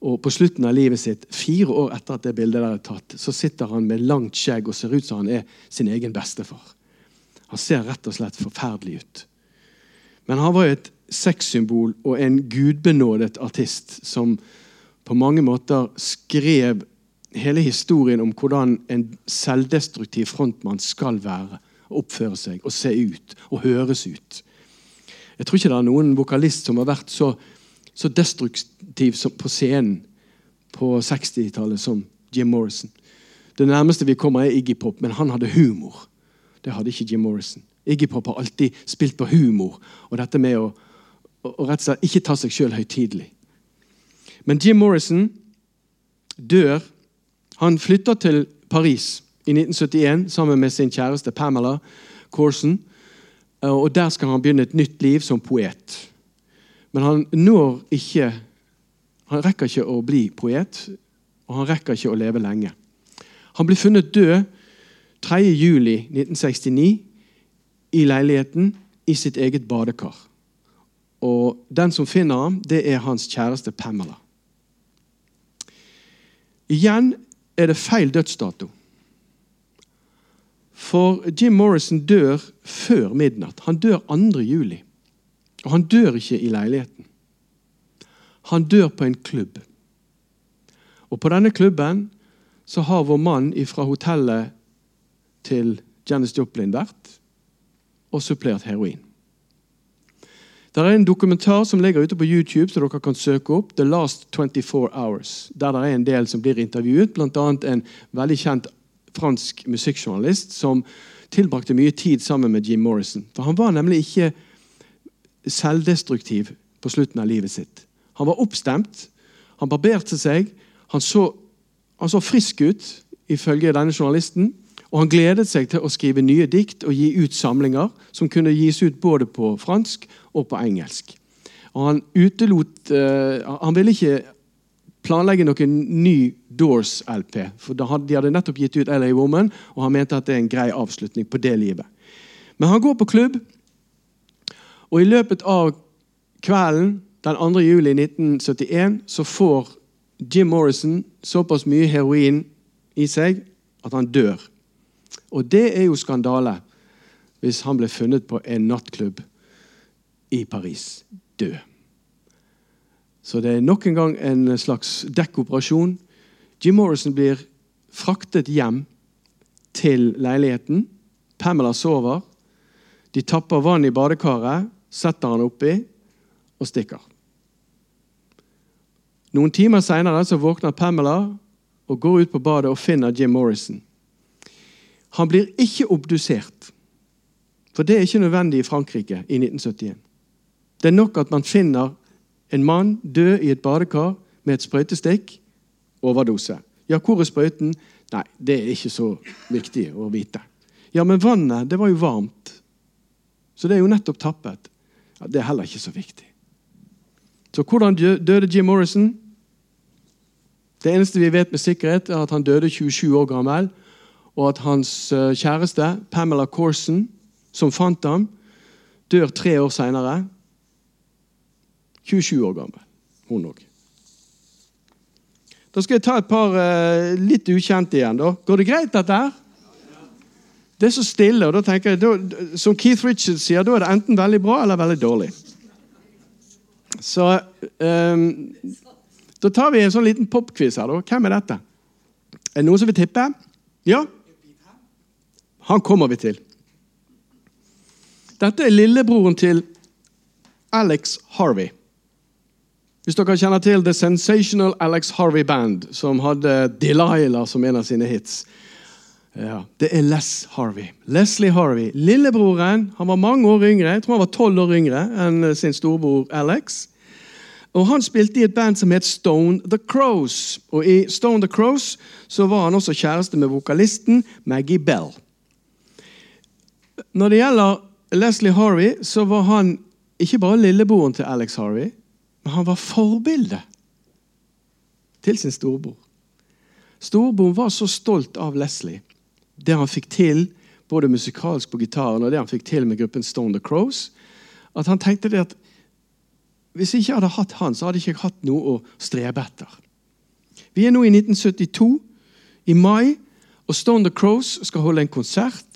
Og på slutten av livet sitt, fire år etter at det bildet der er tatt, så sitter han med langt skjegg og ser ut som han er sin egen bestefar. Han ser rett og slett forferdelig ut. Men han var jo et sexsymbol og en gudbenådet artist som på mange måter skrev hele historien om hvordan en selvdestruktiv frontmann skal være, oppføre seg og se ut og høres ut. Jeg tror ikke det er noen vokalist som har vært så, så destruktiv på scenen på 60-tallet som Jim Morrison. Det nærmeste vi kommer, er Iggy Pop, men han hadde humor. Det hadde ikke Jim Morrison. Iggy Pop har alltid spilt på humor og dette med å, å, å rett og slett ikke ta seg sjøl høytidelig. Men Jim Morrison dør. Han flytter til Paris i 1971 sammen med sin kjæreste Pamela Corson. Eh, og Der skal han begynne et nytt liv som poet. Men han når ikke Han rekker ikke å bli poet, og han rekker ikke å leve lenge. Han blir funnet død 3.7.1969 i leiligheten i sitt eget badekar. Og Den som finner ham, det er hans kjæreste Pamela. Igjen er det feil dødsdato. For Jim Morrison dør før midnatt. Han dør 2. juli. Og han dør ikke i leiligheten. Han dør på en klubb. Og på denne klubben så har vår mann fra hotellet til Janis Joplin vært og supplert heroin. Det er en dokumentar som ligger ute på YouTube, så dere kan søke opp. The Last 24 Hours. Der det er en del som blir intervjuet, bl.a. en veldig kjent fransk musikkjournalist som tilbrakte mye tid sammen med Jim Morrison. For Han var nemlig ikke selvdestruktiv på slutten av livet sitt. Han var oppstemt, han barberte seg, han så, han så frisk ut, ifølge denne journalisten. Og han gledet seg til å skrive nye dikt og gi ut samlinger som kunne gis ut både på fransk og på engelsk. Og han utelot uh, Han ville ikke planlegge noen ny Doors-LP. For De hadde nettopp gitt ut LA Woman, og han mente at det er en grei avslutning på det livet. Men han går på klubb, og i løpet av kvelden den 2. juli 1971 så får Jim Morrison såpass mye heroin i seg at han dør. Og det er jo skandale hvis han ble funnet på en nattklubb i Paris død. Så det er nok en gang en slags dekkoperasjon. Jim Morrison blir fraktet hjem til leiligheten. Pamela sover. De tapper vann i badekaret, setter han oppi og stikker. Noen timer seinere våkner Pamela og går ut på badet og finner Jim Morrison Han blir ikke obdusert. For det er ikke nødvendig i Frankrike i 1971. Det er nok at man finner en mann død i et badekar med et sprøytestikk. Overdose. Ja, hvor er sprøyten? Nei, det er ikke så viktig å vite. Ja, men vannet, det var jo varmt. Så det er jo nettopp tappet. Ja, Det er heller ikke så viktig. Så hvordan døde Jim Morrison? Det eneste vi vet med sikkerhet, er at han døde 27 år gammel, og at hans eh, kjæreste, Pamela Corson, som fant ham, dør tre år seinere. 27 år gammel, hun òg. Da skal jeg ta et par uh, litt ukjente igjen. da. Går det greit, dette her? Det er så stille, og da tenker jeg, da, som Keith Richards sier, da er det enten veldig bra eller veldig dårlig. Så um, Da tar vi en sånn liten popquiz her. da. Hvem er dette? Er det noen som vil tippe? Ja? Han kommer vi til. Dette er lillebroren til Alex Harvey. Hvis dere kjenner til The Sensational Alex Harvey Band, som hadde Delilah som en av sine hits. Ja, Det er Les Harvey. Leslie Harvey. Lillebroren han var mange år yngre. Jeg tror han var tolv år yngre enn sin storebror Alex. Og Han spilte i et band som het Stone The Crows. Og I Stone The Crows så var han også kjæreste med vokalisten Maggie Bell. Når det gjelder Leslie Harvey, så var han ikke bare lillebroren til Alex Harvey, men han var forbildet til sin storebror. Storebroren var så stolt av Leslie, det han fikk til både musikalsk på gitaren og det han fikk til med gruppen Stone the Crows, at han tenkte det at hvis jeg ikke hadde hatt han, så hadde jeg ikke hatt noe å strebe etter. Vi er nå i 1972, i mai, og Stone the Crows skal holde en konsert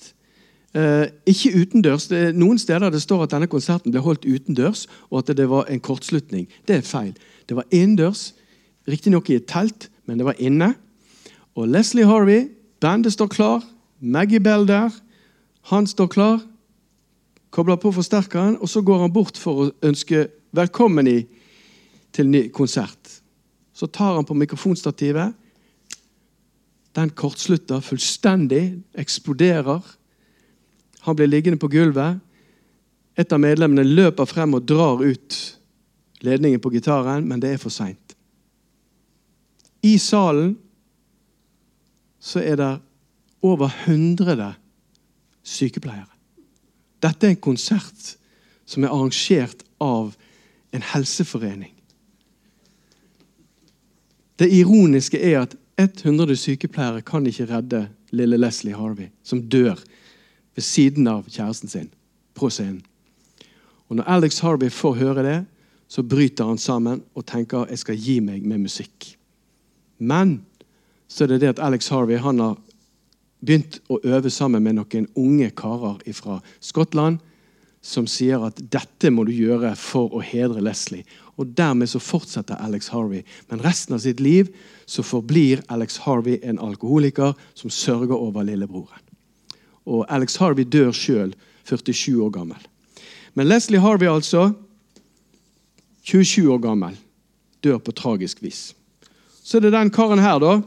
ikke utendørs. Det er noen steder det står at denne konserten ble holdt utendørs, og at det var en kortslutning. Det er feil. Det var innendørs, riktignok i et telt, men det var inne. Og Leslie Harvey, bandet står klar. Maggie Bell der. Han står klar. Kobler på forsterkeren, og så går han bort for å ønske velkommen i, til ny konsert. Så tar han på mikrofonstativet. Den kortslutter fullstendig, eksploderer. Han blir liggende på gulvet. Et av medlemmene løper frem og drar ut ledningen på gitaren, men det er for seint. I salen så er det over 100 sykepleiere. Dette er en konsert som er arrangert av en helseforening. Det ironiske er at 100 sykepleiere kan ikke redde lille Leslie Harvey, som dør ved siden av kjæresten sin på scenen. Og Når Alex Harvey får høre det, så bryter han sammen og tenker jeg skal gi meg med musikk. Men så er det det at Alex Harvey han har begynt å øve sammen med noen unge karer fra Skottland som sier at dette må du gjøre for å hedre Leslie. Og Dermed så fortsetter Alex Harvey. Men resten av sitt liv så forblir Alex Harvey en alkoholiker som sørger over lillebroren. Og Alex Harvey dør sjøl, 47 år gammel. Men Leslie Harvey, altså, 27 år gammel, dør på tragisk vis. Så er det den karen her, da.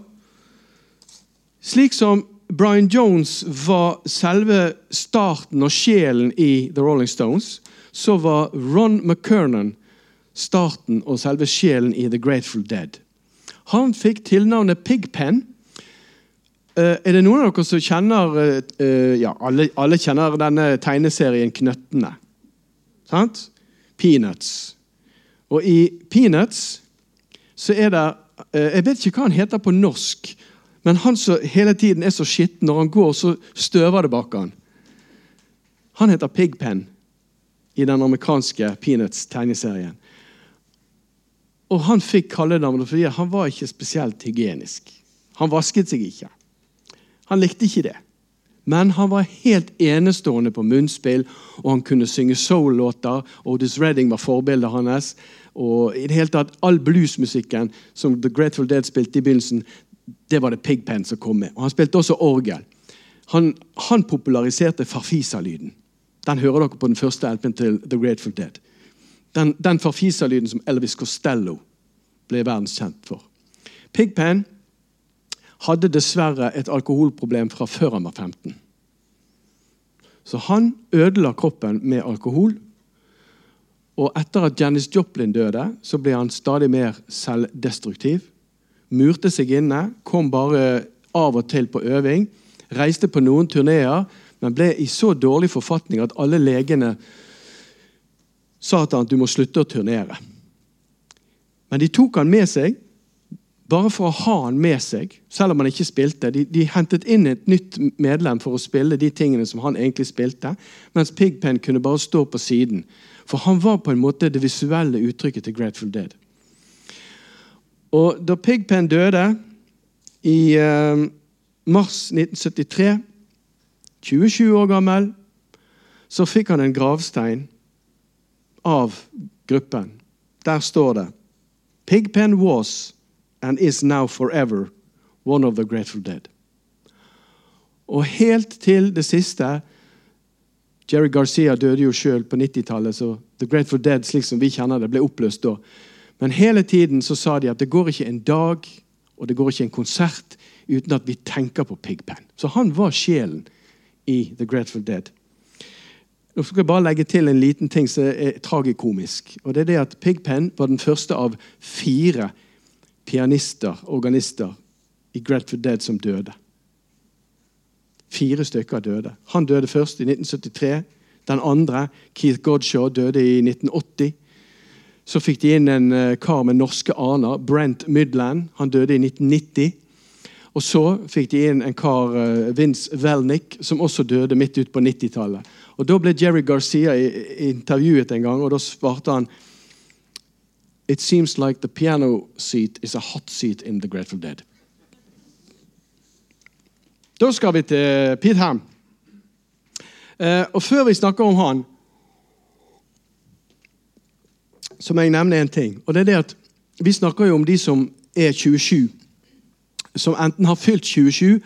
Slik som Brian Jones var selve starten og sjelen i The Rolling Stones, så var Ron McKernan starten og selve sjelen i The Grateful Dead. Han fikk tilnavnet Pigpen Uh, er det noen av dere som kjenner uh, Ja, alle, alle, kjenner denne tegneserien Knøttene. Sant? Peanuts. Og i Peanuts så er det uh, Jeg vet ikke hva han heter på norsk, men han som hele tiden er så skitten. Når han går, så støver det bak han. Han heter Pigpen i den amerikanske Peanuts-tegneserien. Og han fikk kallenavnet fordi han var ikke spesielt hygienisk. Han vasket seg ikke. Han likte ikke det. Men han var helt enestående på munnspill, og han kunne synge soul-låter. Otis Redding var forbildet hans. Og i det hele tatt, All bluesmusikken som The Grateful Dead spilte i begynnelsen, det var det Pigpen som kom med. Og Han spilte også orgel. Han, han populariserte farfisa-lyden. Den hører dere på den første LP-en til The Grateful Dead. Den, den farfisa-lyden som Elvis Costello ble verdenskjent for. Pigpen hadde dessverre et alkoholproblem fra før han var 15. Så han ødela kroppen med alkohol. Og etter at Janis Joplin døde, så ble han stadig mer selvdestruktiv. Murte seg inne, kom bare av og til på øving. Reiste på noen turneer, men ble i så dårlig forfatning at alle legene sa til han at du må slutte å turnere. Men de tok han med seg bare for å ha han med seg, selv om han ikke spilte. De, de, hentet inn et nytt medlem for å spille de tingene som han egentlig spilte, mens Pigpen kunne bare stå på siden. For han var på en måte det visuelle uttrykket til Grateful Dead. Og da Pigpen døde i eh, mars 1973, 27 år gammel, så fikk han en gravstein av gruppen. Der står det Pigpen was and is now forever one of the grateful dead. Og helt til det siste Jerry Garcia døde jo sjøl på 90-tallet, så The Grateful Dead slik som vi kjenner det, ble oppløst da. Men hele tiden så sa de at det går ikke en dag og det går ikke en konsert uten at vi tenker på Pigpen. Så han var sjelen i The Grateful Dead. Nå skal jeg bare legge til en liten ting som er tragikomisk. og det er det at Pigpen var den første av fire pianister, organister, i Grateful Dead som døde. Fire stykker døde. Han døde først i 1973. Den andre, Keith Godshaw, døde i 1980. Så fikk de inn en eh, kar med norske aner, Brent Midland. Han døde i 1990. Og så fikk de inn en kar, eh, Vince Welnick, som også døde midt ut på 90-tallet. Og Da ble Jerry Garcia intervjuet en gang, og da svarte han It seems like the piano seat is a hot seat in The Grateful Dead. Da skal vi til Pete Ham. Eh, og før vi snakker om han, så må jeg nevne en ting. Og det er det at Vi snakker jo om de som er 27. Som enten har fylt 27,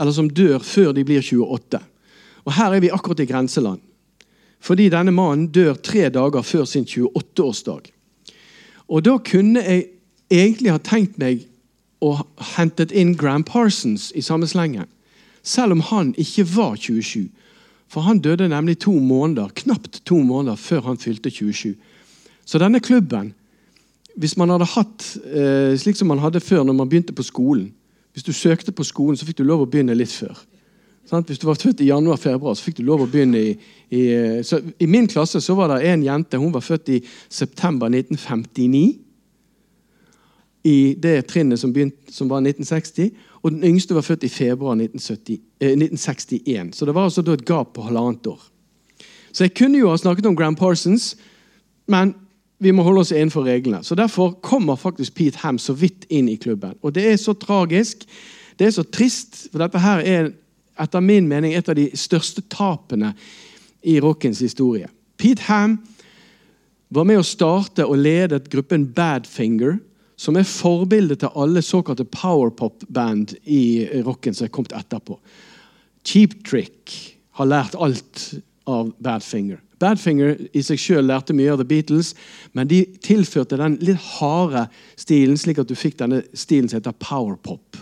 eller som dør før de blir 28. Og Her er vi akkurat i grenseland. Fordi denne mannen dør tre dager før sin 28-årsdag. Og da kunne jeg egentlig ha tenkt meg å hentet inn Gram Parsons i samme slenge. Selv om han ikke var 27. For han døde nemlig to måneder, knapt to måneder før han fylte 27. Så denne klubben, hvis man hadde hatt eh, slik som man hadde før når man begynte på skolen Hvis du søkte på skolen, så fikk du lov å begynne litt før. Hvis du var født i januar-februar, så fikk du lov å begynne i, i så I min klasse så var det en jente hun var født i september 1959. I det trinnet som, begynte, som var 1960. Og den yngste var født i februar 1970, eh, 1961. Så det var altså et gap på halvannet år. Så jeg kunne jo ha snakket om Gram Parsons, men vi må holde oss innenfor reglene. Så Derfor kommer faktisk Pete Ham så vidt inn i klubben. Og det er så tragisk. Det er så trist, for dette her er etter min mening et av de største tapene i rockens historie. Pete Ham var med å starte og ledet gruppen Badfinger, som er forbildet til alle såkalte powerpop-band i rocken som er kommet etterpå. Cheap Trick har lært alt av Badfinger. Badfinger i seg selv lærte mye av The Beatles, men de tilførte den litt harde stilen, slik at du fikk denne stilen som heter powerpop.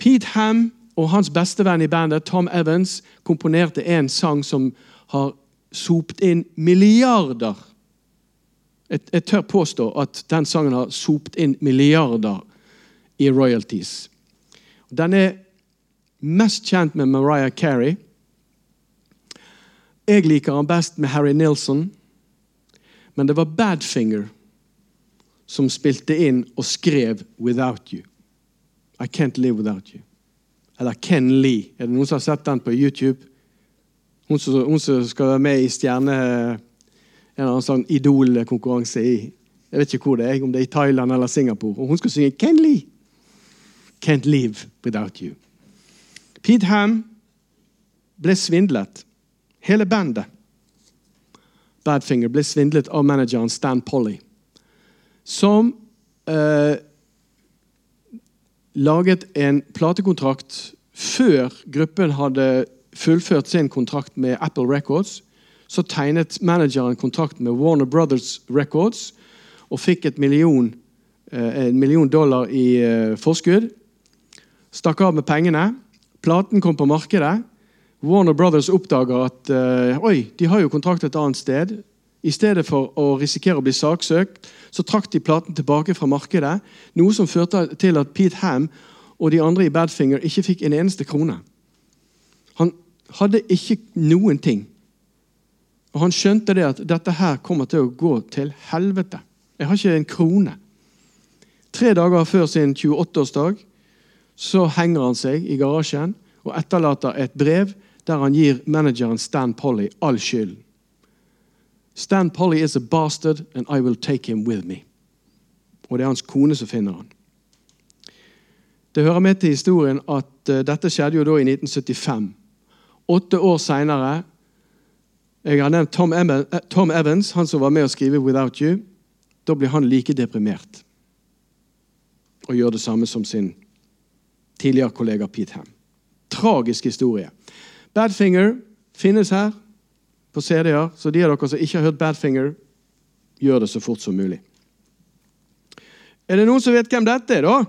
Pete Ham og hans bestevenn i bandet, Tom Evans, komponerte en sang som har sopt inn milliarder jeg, jeg tør påstå at den sangen har sopt inn milliarder i royalties. Den er mest kjent med Mariah Carey. Jeg liker han best med Harry Nilsson. Men det var Badfinger som spilte inn og skrev 'Without You'. I can't live without you. Eller Ken Lee. Er det noen som har sett den på YouTube? Hun som, hun som skal være med i Stjerne... En eller annen sånn Idol-konkurranse i jeg vet ikke hvor det er, om det er i Thailand eller Singapore. Og hun skal synge Ken Lee. Can't live without you. Pete Ham ble svindlet. Hele bandet Badfinger ble svindlet av manageren Stan Polly, som eh, laget en platekontrakt før gruppen hadde fullført sin kontrakt med Apple Records. Så tegnet manageren kontrakt med Warner Brothers Records og fikk et million, eh, en million dollar i eh, forskudd. Stakk av med pengene. Platen kom på markedet. Warner Brothers oppdager at eh, oi, de har jo kontrakt et annet sted. I stedet for å risikere å bli saksøkt, så trakk de platen tilbake fra markedet. Noe som førte til at Pete Ham og de andre i Badfinger ikke fikk en eneste krone. Han hadde ikke noen ting. Og han skjønte det at dette her kommer til å gå til helvete. Jeg har ikke en krone. Tre dager før sin 28-årsdag så henger han seg i garasjen og etterlater et brev der han gir manageren Stan Polly all skylden. Stan Polly is a bastard, and I will take him with me. Og det er hans kone som finner han. Det hører med til historien at uh, dette skjedde jo da i 1975. Åtte år seinere Jeg har nevnt Tom, uh, Tom, Evans, han som var med å skrive 'Without You'. Da blir han like deprimert og gjør det samme som sin tidligere kollega Pete Ham. Tragisk historie. Badfinger finnes her på CD-er, så de av dere som ikke har hørt Badfinger, gjør det så fort som mulig. Er det noen som vet hvem dette er, da?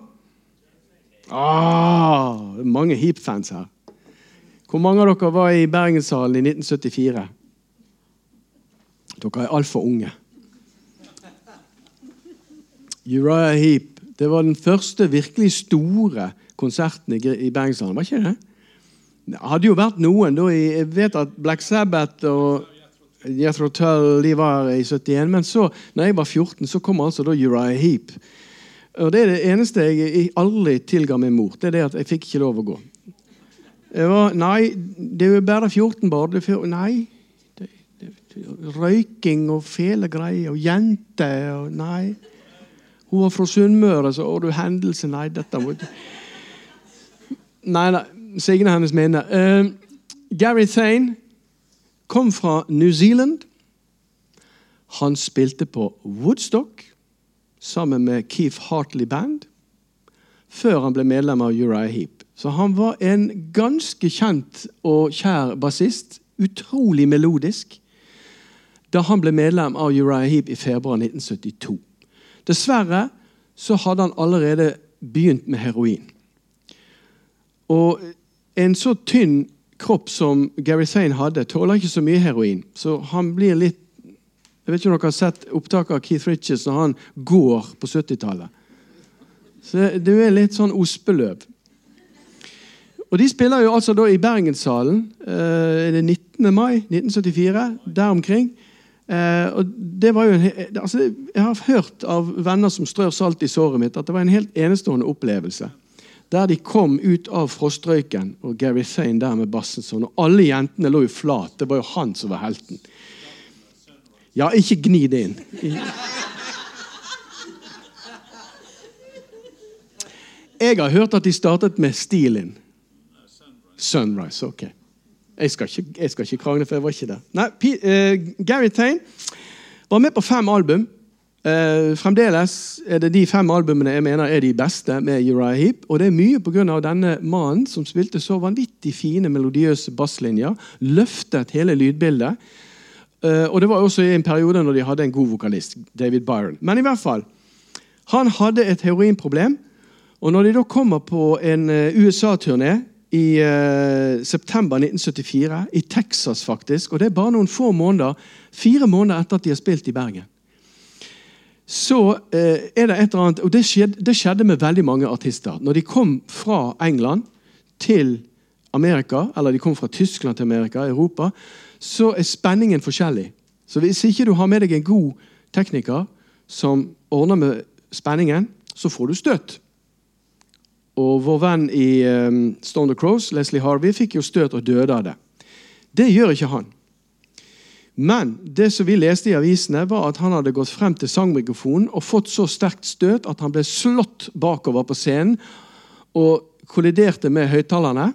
Ah, mange Heap-fans her. Hvor mange av dere var i Bergenshallen i 1974? Dere er altfor unge. Uriah Heap. Det var den første virkelig store konserten i Bergenshallen, var ikke det? Det hadde jo vært noen. da Jeg vet at Black Sabbath og Jethro Tull de var i 71, men så, når jeg var 14, så kom altså da Uriah Heap. Og Det er det eneste jeg aldri tilga min mor. det er det at Jeg fikk ikke lov å gå. Var, nei, det er bare 14 barn. Nei. Det, det, røyking og fæle greier. Og jenter og Nei. Hun var fra Sunnmøre, så å, du hendelse Nei, dette må Nei, nei. Signe hennes minne. Uh, Gary Thane kom fra New Zealand. Han spilte på Woodstock sammen med Keith Hartley Band før han ble medlem av Uriah Heap. Så han var en ganske kjent og kjær bassist. Utrolig melodisk. Da han ble medlem av Uriah Heap i februar 1972. Dessverre så hadde han allerede begynt med heroin. Og en så tynn kropp som Gary Thane hadde, tåler ikke så mye heroin. Så han blir litt Jeg vet ikke om dere har sett opptaket av Keith Richards når han går på 70-tallet. Så Du er litt sånn ospeløv. Og De spiller jo altså da i Bergenssalen. Eh, det 19. mai 1974? Der omkring. Eh, og det var jo en, altså, Jeg har hørt av venner som strør salt i såret mitt, at det var en helt enestående opplevelse. Der de kom ut av frostrøyken, og Gary Thane der med bassen sånn, og alle jentene lå jo flat. Det var jo han som var helten. Ja, ikke gni det inn. Jeg har hørt at de startet med Steelin. Sunrise. ok. Jeg skal, ikke, jeg skal ikke krangle, for jeg var ikke der. Nei, P uh, Gary Tane var med på fem album. Uh, fremdeles er det de fem albumene jeg mener er de beste med Uriah Heap. Og det er mye pga. denne mannen som spilte så vanvittig fine, melodiøse basslinjer. Løftet hele lydbildet. Uh, og det var også i en periode når de hadde en god vokalist, David Byron. Men i hvert fall, han hadde et heroinproblem. Og når de da kommer på en USA-turné i uh, september 1974, i Texas faktisk. Og det er bare noen få måneder, fire måneder etter at de har spilt i Bergen. Så uh, er det et eller annet, og det skjedde, det skjedde, med veldig mange artister. Når de kom fra England til Amerika, eller de kom fra Tyskland til Amerika, Europa, så er spenningen forskjellig. Så hvis ikke du har med deg en god tekniker som ordner med spenningen, så får du støt. Og vår venn i um, Stone Crows, Leslie Harvey, fikk jo støt og døde av det. Det gjør ikke han. Men det som vi leste i avisene, var at han hadde gått frem til sangmikrofonen og fått så sterkt støt at han ble slått bakover på scenen og kolliderte med høyttalerne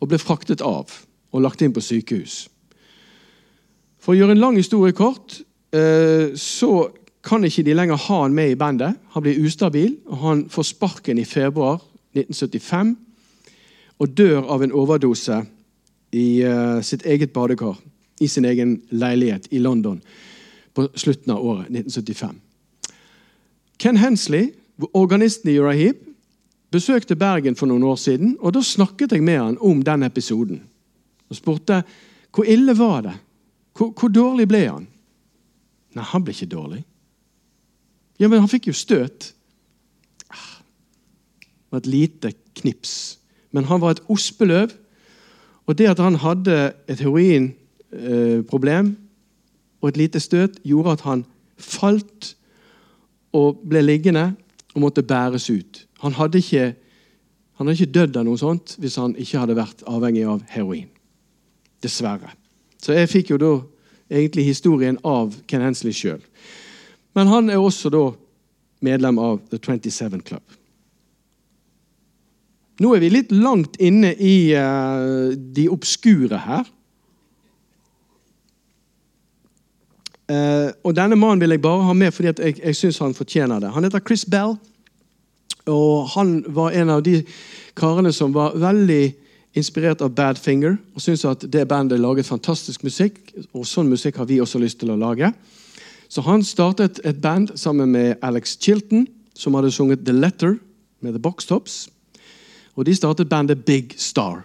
og ble fraktet av og lagt inn på sykehus. For å gjøre en lang historie kort eh, så kan ikke de lenger ha han med i bandet. Han blir ustabil, og han får sparken i februar 1975 og dør av en overdose i uh, sitt eget badekar i sin egen leilighet i London på slutten av året 1975. Ken Hensley, organisten i Urahib, besøkte Bergen for noen år siden. og Da snakket jeg med han om den episoden. og spurte hvor ille var det hvor, hvor dårlig ble han. Nei, han ble ikke dårlig. Ja, men han fikk jo støt. Var et lite knips. Men han var et ospeløv. Og det at han hadde et heroinproblem eh, og et lite støt, gjorde at han falt og ble liggende og måtte bæres ut. Han hadde ikke, han hadde ikke dødd av noe sånt hvis han ikke hadde vært avhengig av heroin. Dessverre. Så jeg fikk jo da egentlig historien av Ken Hensley sjøl. Men han er også da medlem av The 27 Club. Nå er vi litt langt inne i uh, de obskure her. Uh, og Denne mannen vil jeg bare ha med fordi jeg, jeg syns han fortjener det. Han heter Chris Bell. Og Han var en av de karene som var veldig inspirert av Badfinger og syntes at det bandet laget fantastisk musikk. Og sånn musikk har vi også lyst til å lage. Så han startet et band sammen med Alex Chilton, som hadde sunget The Letter med The Box Tops. Og de startet bandet Big Star,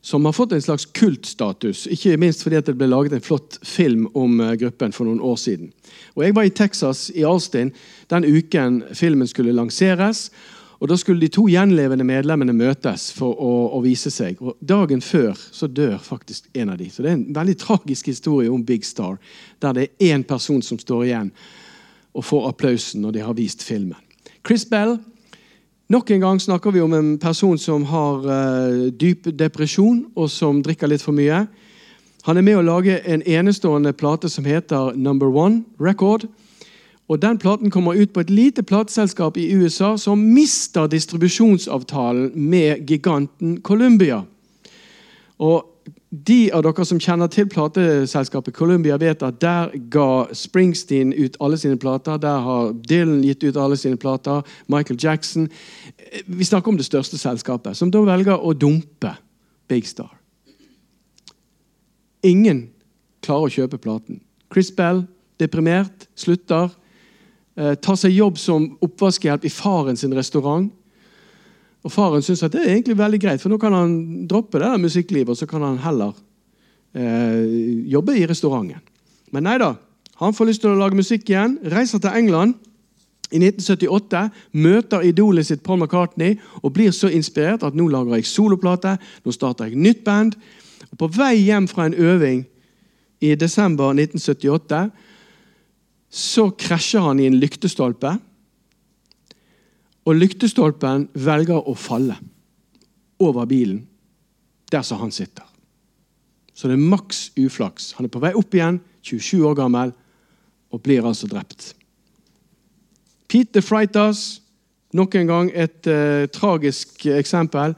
som har fått en slags kultstatus. Ikke minst fordi det ble laget en flott film om eh, gruppen for noen år siden. Og Jeg var i Texas, i Alstin, den uken filmen skulle lanseres. Og Da skulle de to gjenlevende medlemmene møtes for å, å, vise seg. Og Dagen før så dør faktisk en av dem. Så Det er en veldig tragisk historie om Big Star, der det er én person som står igjen og får applausen når de har vist filmen. Chris Bell Nok en gang snakker vi om en person som har uh, dyp depresjon, og som drikker litt for mye. Han er med å lage en enestående plate som heter Number One Record. Og Den platen kommer ut på et lite plateselskap i USA som mister distribusjonsavtalen med giganten Columbia. Og De av dere som kjenner til plateselskapet Columbia, vet at der ga Springsteen ut alle sine plater. Der har Dylan gitt ut alle sine plater. Michael Jackson. Vi snakker om det største selskapet, som da velger å dumpe Big Star. Ingen klarer å kjøpe platen. Chris Bell, deprimert, slutter eh, tar seg jobb som oppvaskhjelp i faren sin restaurant. Og Faren syns det er egentlig veldig greit, for nå kan han droppe det der musikklivet og så kan han heller eh, jobbe i restauranten. Men nei da. Han får lyst til å lage musikk igjen, reiser til England i 1978, møter idolet sitt Paul McCartney og blir så inspirert at nå lager jeg soloplate, nå starter jeg nytt band. Og På vei hjem fra en øving i desember 1978 så krasjer han i en lyktestolpe. Og lyktestolpen velger å falle over bilen der som han sitter. Så det er maks uflaks. Han er på vei opp igjen, 27 år gammel, og blir altså drept. Pete Freitas, nok en gang et uh, tragisk eksempel.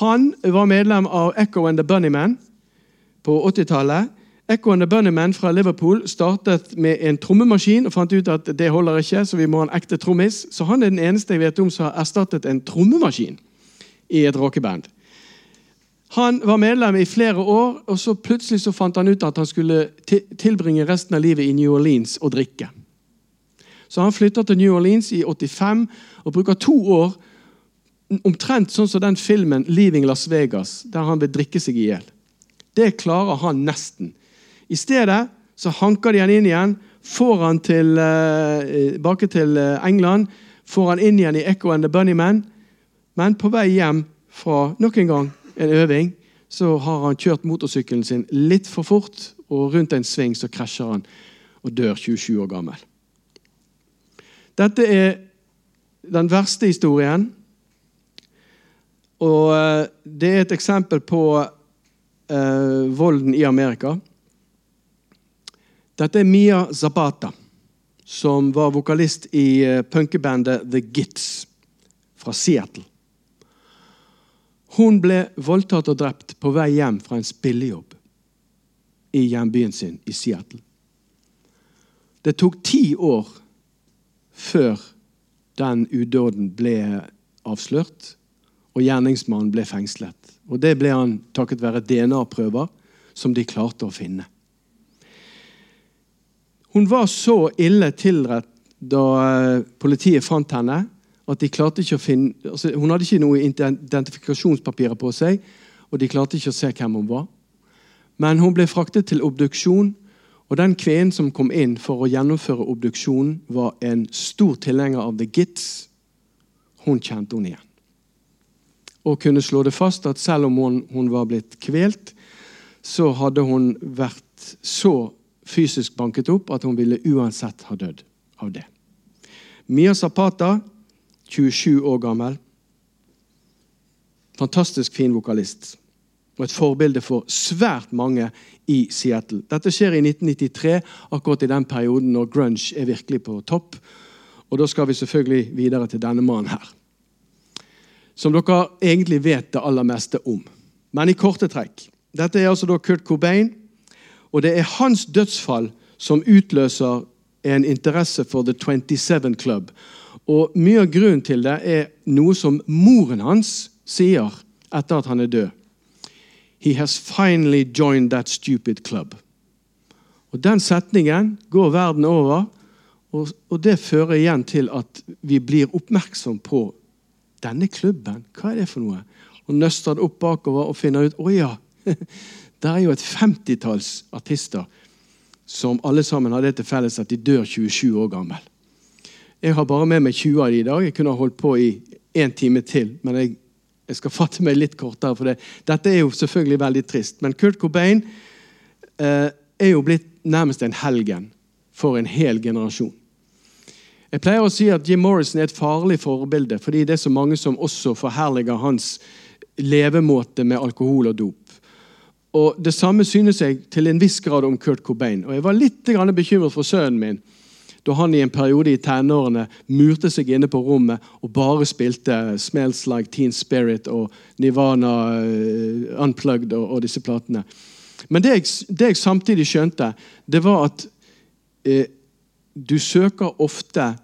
Han var medlem av Echo and the Bunnymen på 80-tallet. Echo and the Bunnymen fra Liverpool startet med en trommemaskin og fant ut at det holder ikke, så vi må ha en ekte trommis. Så han er den eneste jeg vet om som har erstattet en trommemaskin i et rockeband. Han var medlem i flere år, og så plutselig så fant han ut at han skulle tilbringe resten av livet i New Orleans og drikke. Så han flytter til New Orleans i 85 og bruker to år omtrent sånn som den filmen 'Leaving Las Vegas', der han vil drikke seg i hjel. Det klarer han nesten. I stedet så hanker de han inn igjen, får han til, tilbake eh, til eh, England, får han inn igjen i Echo and the Bunnymen. Men på vei hjem fra nok en gang en øving, så har han kjørt motorsykkelen sin litt for fort, og rundt en sving så krasjer han og dør 27 år gammel. Dette er den verste historien. Og eh, det er et eksempel på eh, volden i Amerika. Dette er Mia Zapata, som var vokalist i eh, punkebandet The Gits fra Seattle. Hun ble voldtatt og drept på vei hjem fra en spillejobb i hjembyen sin i Seattle. Det tok ti år før den udåden ble avslørt, og gjerningsmannen ble fengslet. Og Det ble han takket være DNA-prøver som de klarte å finne. Hun var så ille tilrett da eh, politiet fant henne, at de klarte ikke å finne altså, Hun hadde ikke noe identifikasjonspapirer på seg. og de klarte ikke å se hvem hun var. Men hun ble fraktet til obduksjon, og den kvinnen som kom inn for å gjennomføre obduksjonen, var en stor tilhenger av The Gits. Hun kjente hun igjen. Og kunne slå det fast at selv om hun, hun var blitt kvelt, så hadde hun vært så fysisk banket opp at hun ville uansett ha dødd av det. Mia Zapata, 27 år gammel. Fantastisk fin vokalist. Og et forbilde for svært mange i Seattle. Dette skjer i 1993, akkurat i den perioden når grunge er virkelig på topp. Og da skal vi selvfølgelig videre til denne mannen her. Som dere egentlig vet det aller meste om. Men i korte trekk. Dette er altså da Kurt Cobain. Og det er hans dødsfall som utløser en interesse for The 27 Club. Og Mye av grunnen til det er noe som moren hans sier etter at han er død. He has finally joined that stupid club. Og Den setningen går verden over, og, og det fører igjen til at vi blir oppmerksom på denne klubben. Hva er det for noe? Og nøster det opp bakover og finner ut å ja, det er jo et femtitalls artister som alle sammen har det til felles at de dør 27 år gammel. Jeg har bare med meg 20 av de i dag. Jeg kunne holdt på i én time til. Men jeg, jeg, skal fatte meg litt kortere. for det. Dette er jo selvfølgelig veldig trist. Men Kurt Cobain eh, er jo blitt nærmest en helgen for en hel generasjon. Jeg pleier å si at Jim Morrison er et farlig forbilde, fordi det er så mange som også forherliger hans levemåte med alkohol og dop. Og Det samme synes jeg til en viss grad om Kurt Cobain. Og Jeg var litt bekymret for sønnen min da han i en periode i tenårene murte seg inne på rommet og bare spilte 'Smells Like Teen Spirit' og Nirvana uh, Unplugged og, og, disse platene. Men det jeg, det jeg, samtidig skjønte, det var at eh, du søker ofte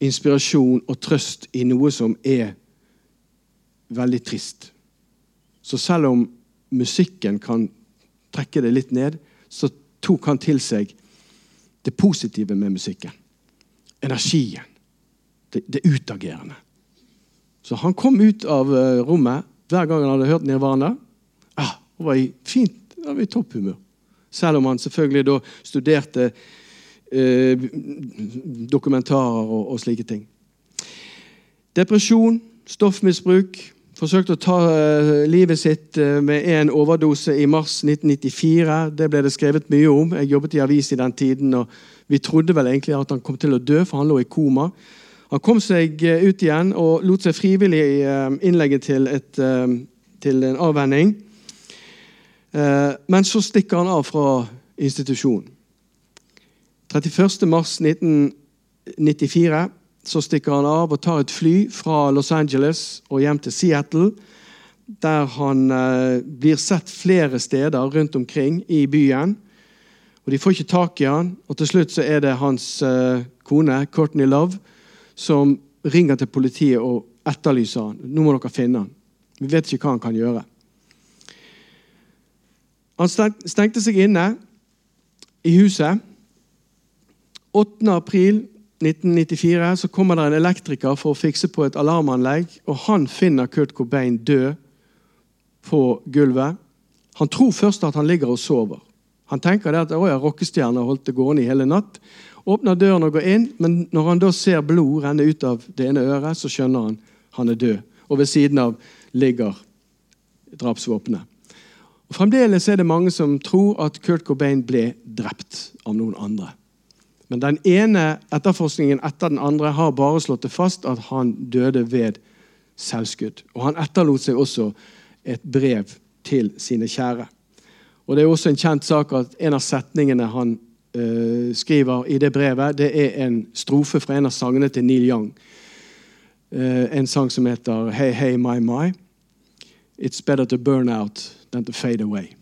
inspirasjon og trøst i noe som er veldig trist. Så selv om musikken kan trekke det litt ned, så tok han til seg det positive med musikken. Energien. Det, det utagerende. Så han kom ut av uh, rommet hver gang han hadde hørt Nirvana. Ah, og var i fint, var i topphumør. Selv om han selvfølgelig da studerte eh, dokumentarer og, og slike ting. Depresjon, stoffmisbruk, forsøkte å ta uh, livet sitt uh, med en overdose i mars 1994. Det ble det skrevet mye om. Jeg jobbet i avis i den tiden, og vi trodde vel egentlig at han kom til å dø, for han lå i koma. Han kom seg uh, ut igjen og lot seg frivillig innlegge til, et, til en avvenning. Men så stikker han av fra institusjonen. 31. mars 1994 så stikker han av og tar et fly fra Los Angeles og hjem til Seattle, der han eh, blir sett flere steder rundt omkring i byen. Og De får ikke tak i han, og til slutt så er det hans eh, kone, Courtney Love, som ringer til politiet og etterlyser han. Nå må dere finne han. Vi vet ikke hva han kan gjøre. Han stengte seg inne i huset. 8. april 1994 så kommer det en elektriker for å fikse på et alarmanlegg. og Han finner Kurt Cobain død på gulvet. Han tror først at han ligger og sover. Han tenker det at ja, rockestjerna holdt det gående i hele natt. Åpner døren og går inn, men når han da ser blod renne ut av det ene øret, så skjønner han han er død. Og ved siden av ligger drapsvåpenet. Og Fremdeles er det mange som tror at Kurt Cobain ble drept av noen andre. Men den ene etterforskningen etter den andre har bare slått det fast at han døde ved selvskudd. Og han etterlot seg også et brev til sine kjære. Og Det er også en kjent sak at en av setningene han uh, skriver i det brevet, det er en strofe fra en av sangene til Neil Young. Uh, en sang som heter Hey, hey, my, my. It's better to burn out than to fade away.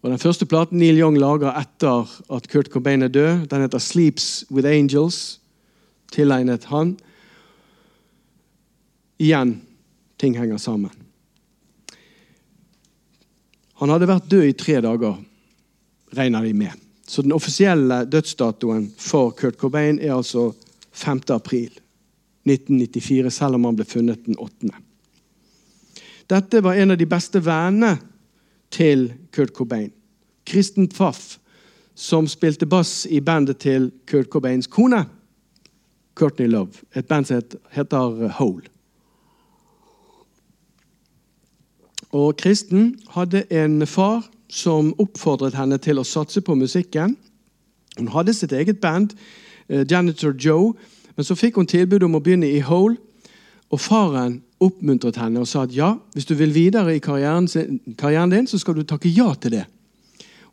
Og Den første platen Neil Young lager etter at Kurt Cobain er død, den heter 'Sleeps With Angels', tilegnet han. Igjen ting henger sammen. Han hadde vært død i tre dager, regner de med. Så den offisielle dødsdatoen for Kurt Cobain er altså 5. april 1994, selv om han ble funnet den 8. Dette var en av de beste vennene til Kurt Cobain. Kristen Pfaff, som spilte bass i bandet til Kurt Cobains kone, Courtney Love. Et band som heter Hole. Og Kristen hadde en far som oppfordret henne til å satse på musikken. Hun hadde sitt eget band, uh, Janitor Joe, men så fikk hun tilbud om å begynne i Hole. Og faren oppmuntret henne og sa at ja, hvis du vil videre i karrieren, karrieren din, så skal du takke ja til det.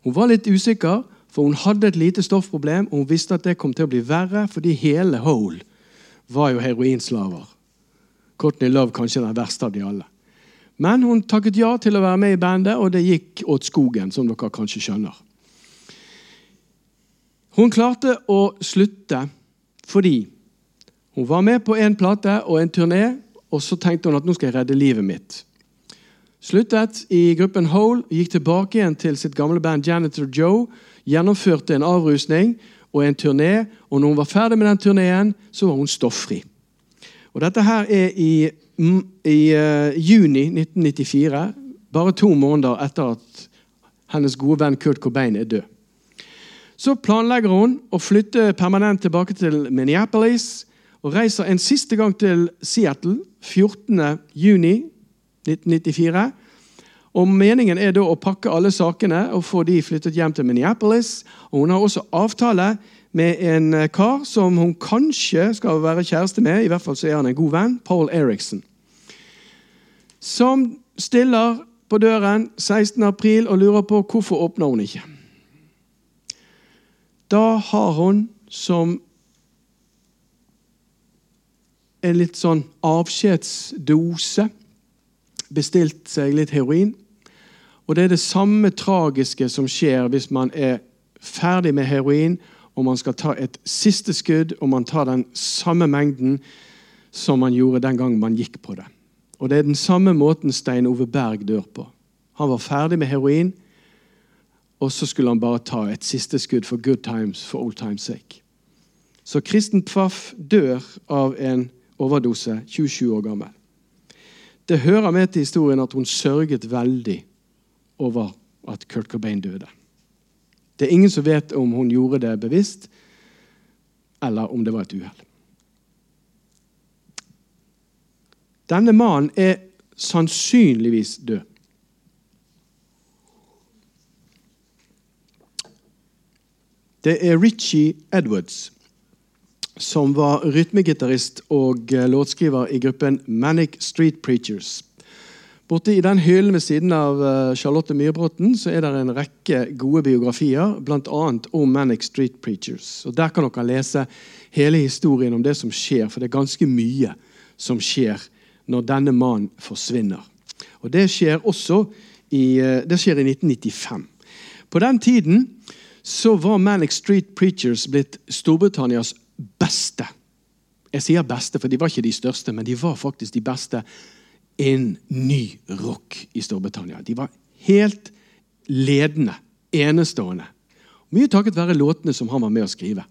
Hun var litt usikker, for hun hadde et lite stoffproblem, og hun visste at det kom til å bli verre fordi hele Hole var jo heroinslaver. Courtney Love kanskje den verste av de alle. Men hun takket ja til å være med i bandet, og det gikk åt skogen, som dere kanskje skjønner. Hun klarte å slutte fordi hun var med på en plate og en turné, og så tenkte hun at nå skal jeg redde livet mitt. Sluttet i gruppen Hole, gikk tilbake igjen til sitt gamle band Janitor Joe, gjennomførte en avrusning og en turné, og når hun var ferdig med den turneen, så var hun stofffri. Og Dette her er i i uh, juni 1994, bare to måneder etter at hennes gode venn Kurt Cobain er død. Så planlegger hun å flytte permanent tilbake til Minneapolis og reiser en siste gang til Seattle 14.6.1994. Og Meningen er da å pakke alle sakene og få de flyttet hjem til Minneapolis. Og Hun har også avtale med en eh, kar som hun kanskje skal være kjæreste med. I hvert fall så er han en god venn. Paul Eriksen. Som stiller på døren 16. april og lurer på hvorfor åpner hun ikke. Da har hun som en litt sånn avskjedsdose bestilt seg litt heroin. Og det er det samme tragiske som skjer hvis man er ferdig med heroin og man skal ta et siste skudd, og man tar den samme mengden som man gjorde den gangen man gikk på det. Og Det er den samme måten Stein Ove Berg dør på. Han var ferdig med heroin, og så skulle han bare ta et siste skudd for good times, for old times sake. Så Kristen Pfaff dør av en overdose, 27 år gammel. Det hører med til historien at hun sørget veldig over at Kurt Cobain døde. Det er ingen som vet om hun gjorde det bevisst, eller om det var et uhell. Denne mannen er sannsynligvis død. Det er Richie Edwards, som var rytmegitarist og låtskriver i gruppen Manic Street Preachers. Borte I den hyllen ved siden av eh, Charlotte Myrbråten så er det en rekke gode biografier, bl.a. om Manic Street Preachers. Og Der kan dere lese hele historien om det som skjer, for det er ganske mye som skjer når denne mannen forsvinner. Og Det skjer også i, eh, det skjer i 1995. På den tiden så var Manic Street Preachers blitt Storbritannias beste. Jeg sier beste, for de var ikke de største, men de var faktisk de beste en ny rock i Storbritannia. De var helt ledende, enestående. Mye takket være låtene som han var med å skrive.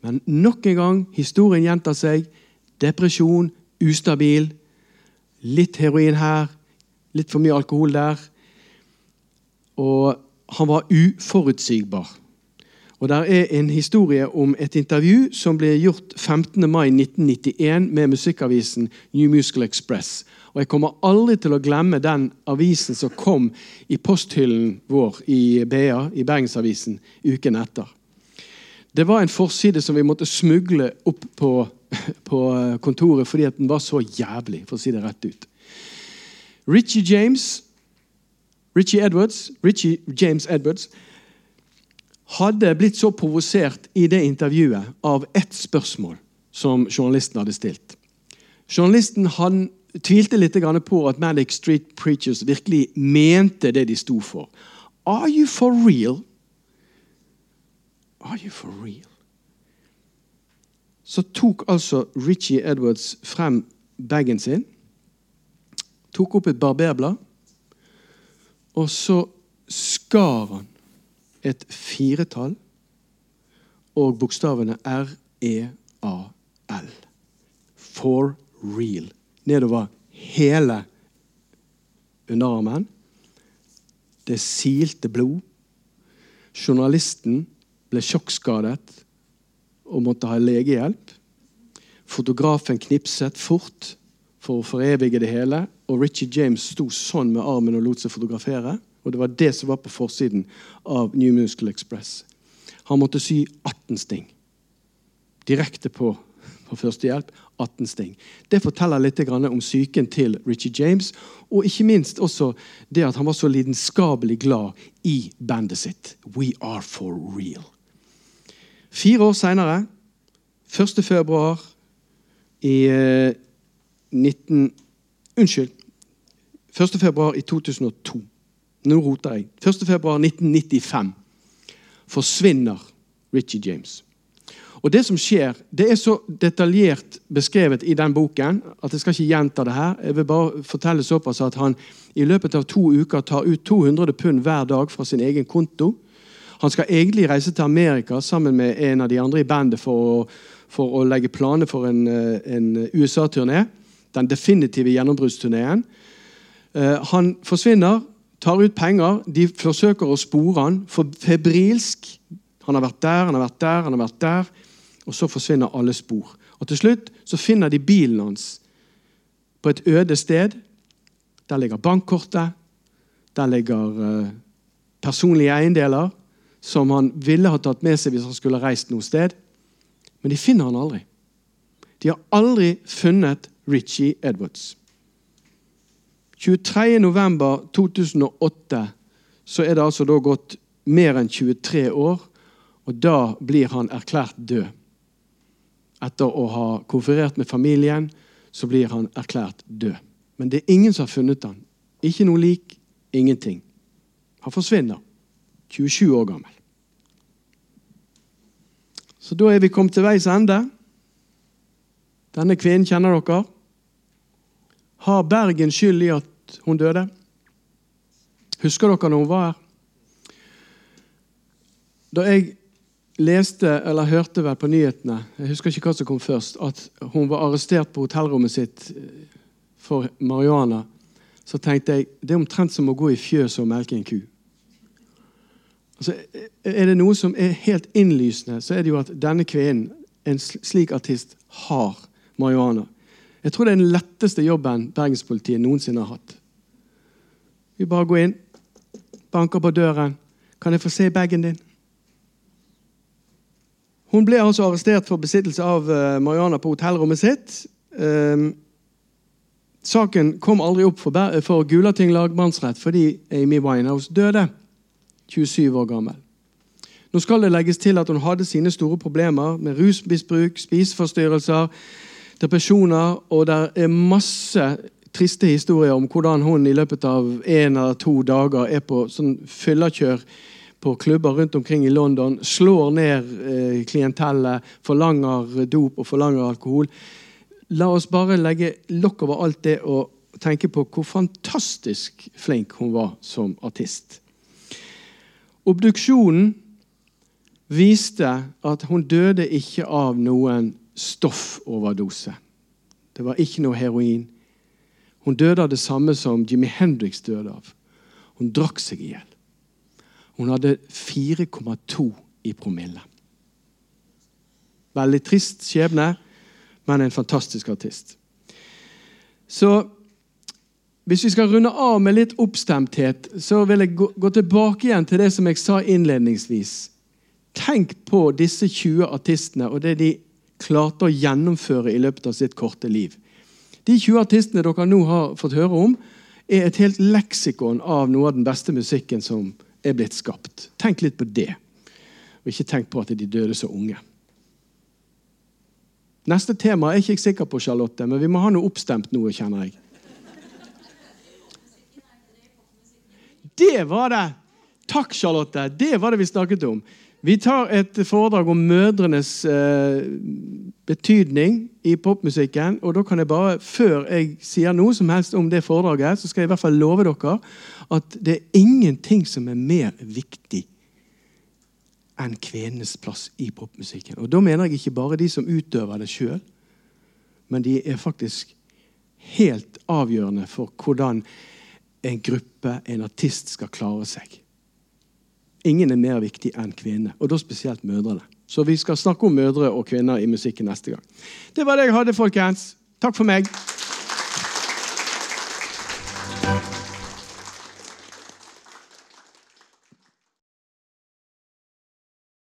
Men nok en gang, historien gjentar seg. Depresjon, ustabil. Litt heroin her, litt for mye alkohol der. Og han var uforutsigbar. Og Der er en historie om et intervju som ble gjort 15. mai 1991 med musikkavisen New Musical Express. Og Jeg kommer aldri til å glemme den avisen som kom i posthyllen vår i BA, i Bergensavisen, uken etter. Det var en forside som vi måtte smugle opp på, på kontoret fordi den var så jævlig, for å si det rett ut. Richie James, Richie Edwards, Richie James Edwards hadde blitt så provosert i det intervjuet av ett spørsmål som journalisten hadde stilt. Journalisten han tvilte litt på at Manic Street Preachers virkelig mente det de sto for. Are you for real? Are you for real? Så tok altså Richie Edwards frem bagen sin, tok opp et barberblad, og så skar han et firetall og bokstavene R-E-A-L. For real. Nedover hele underarmen. Det silte blod. Journalisten ble sjokkskadet og måtte ha legehjelp. Fotografen knipset fort for å forevige det hele. Og Richie James sto sånn med armen og lot seg fotografere. Og det var det som var på forsiden av New Musical Express. Han måtte sy 18 sting. Direkte på, på førstehjelp. 18 sting. Det forteller litt om psyken til Richie James, og ikke minst også det at han var så lidenskapelig glad i bandet sitt. We are for real. Fire år seinere, 1. februar i eh, 19... Unnskyld. 1. februar i 2002. Nå roter jeg. 1. februar 1995 forsvinner Richie James. Og Det som skjer, det er så detaljert beskrevet i den boken at jeg skal ikke gjenta det her. Jeg vil bare fortelle såpass at Han i løpet av to uker tar ut 200 pund hver dag fra sin egen konto. Han skal egentlig reise til Amerika sammen med en av de andre i bandet for å, for å legge planer for en, eh, en USA-turné. Den definitive gjennombruddsturneen. Eh, han forsvinner, tar ut penger. De forsøker å spore han, for febrilsk. Han har vært der, han har vært der, han har vært der. Og så forsvinner alle spor. Og Til slutt så finner de bilen hans på et øde sted. Der ligger bankkortet. Der ligger uh, personlige eiendeler som han ville ha tatt med seg hvis han skulle reist noe sted. Men de finner han aldri. De har aldri funnet Richie Edwards. 23.11.2008 så er det altså da gått mer enn 23 år, og da blir han erklært død. Etter å ha konferert med familien så blir han erklært død. Men det er ingen som har funnet han. Ikke noe lik, ingenting. Han forsvinner. 27 år gammel. Så da er vi kommet til veis ende. Denne kvinnen kjenner dere. Har Bergen skyld i at hun døde? Husker dere når hun var her? Da jeg leste, eller hørte vel på nyhetene, jeg husker ikke hva som kom først, at hun var arrestert på hotellrommet sitt eh, for marihuana, så tenkte jeg det er omtrent som å gå i fjøset og melke en ku. Altså, er det noe som er helt innlysende, så er det jo at denne kvinnen, en slik artist, har marihuana. Jeg tror det er den letteste jobben bergenspolitiet noensinne har hatt. Vi bare går inn, banker på døren. 'Kan jeg få se bagen din?' Hun ble altså arrestert for besittelse av uh, marihuana på hotellrommet sitt. Um, saken kom aldri opp for, for Gulating lagmannsrett fordi Amy Winehouse døde. 27 år gammel. Nå skal det legges til at hun hadde sine store problemer med rusmisbruk, spiseforstyrrelser, depresjoner, og det er masse triste historier om hvordan hun i løpet av en eller to dager er på sånn fyllekjør på klubber rundt omkring i London, slår ned eh, klientellet, forlanger dop og forlanger alkohol. La oss bare legge lokk over alt det og tenke på hvor fantastisk flink hun var som artist. Obduksjonen viste at hun døde ikke av noen stoffoverdose. Det var ikke noe heroin. Hun døde av det samme som Jimmy Hendrix døde av. Hun drakk seg i hjel. Hun hadde 4,2 i promille. Veldig trist skjebne, men en fantastisk artist. Så hvis vi skal runde av med litt oppstemthet, så vil jeg gå, gå tilbake igjen til det som jeg sa innledningsvis. Tenk på disse 20 artistene og det de klarte å gjennomføre i løpet av sitt korte liv. De 20 artistene dere nå har fått høre om, er et helt leksikon av noe av den beste musikken som er blitt skapt. Tenk litt på det, og ikke tenk på at de døde så unge. Neste tema er ikke jeg sikker på, Charlotte, men vi må ha noe oppstemt nå, kjenner jeg. Det var det! Takk, Charlotte. Det var det vi snakket om. Vi tar et foredrag om mødrenes eh, betydning i popmusikken. og da kan jeg bare, Før jeg sier noe som helst om det foredraget, så skal jeg i hvert fall love dere at det er ingenting som er mer viktig enn kvinnenes plass i popmusikken. Og Da mener jeg ikke bare de som utøver det sjøl, men de er faktisk helt avgjørende for hvordan en gruppe, en artist, skal klare seg. Ingen er mer viktig enn kvinnene, og da spesielt mødrene. Så vi skal snakke om mødre og kvinner i musikken neste gang. Det var det jeg hadde, folkens. Takk for meg.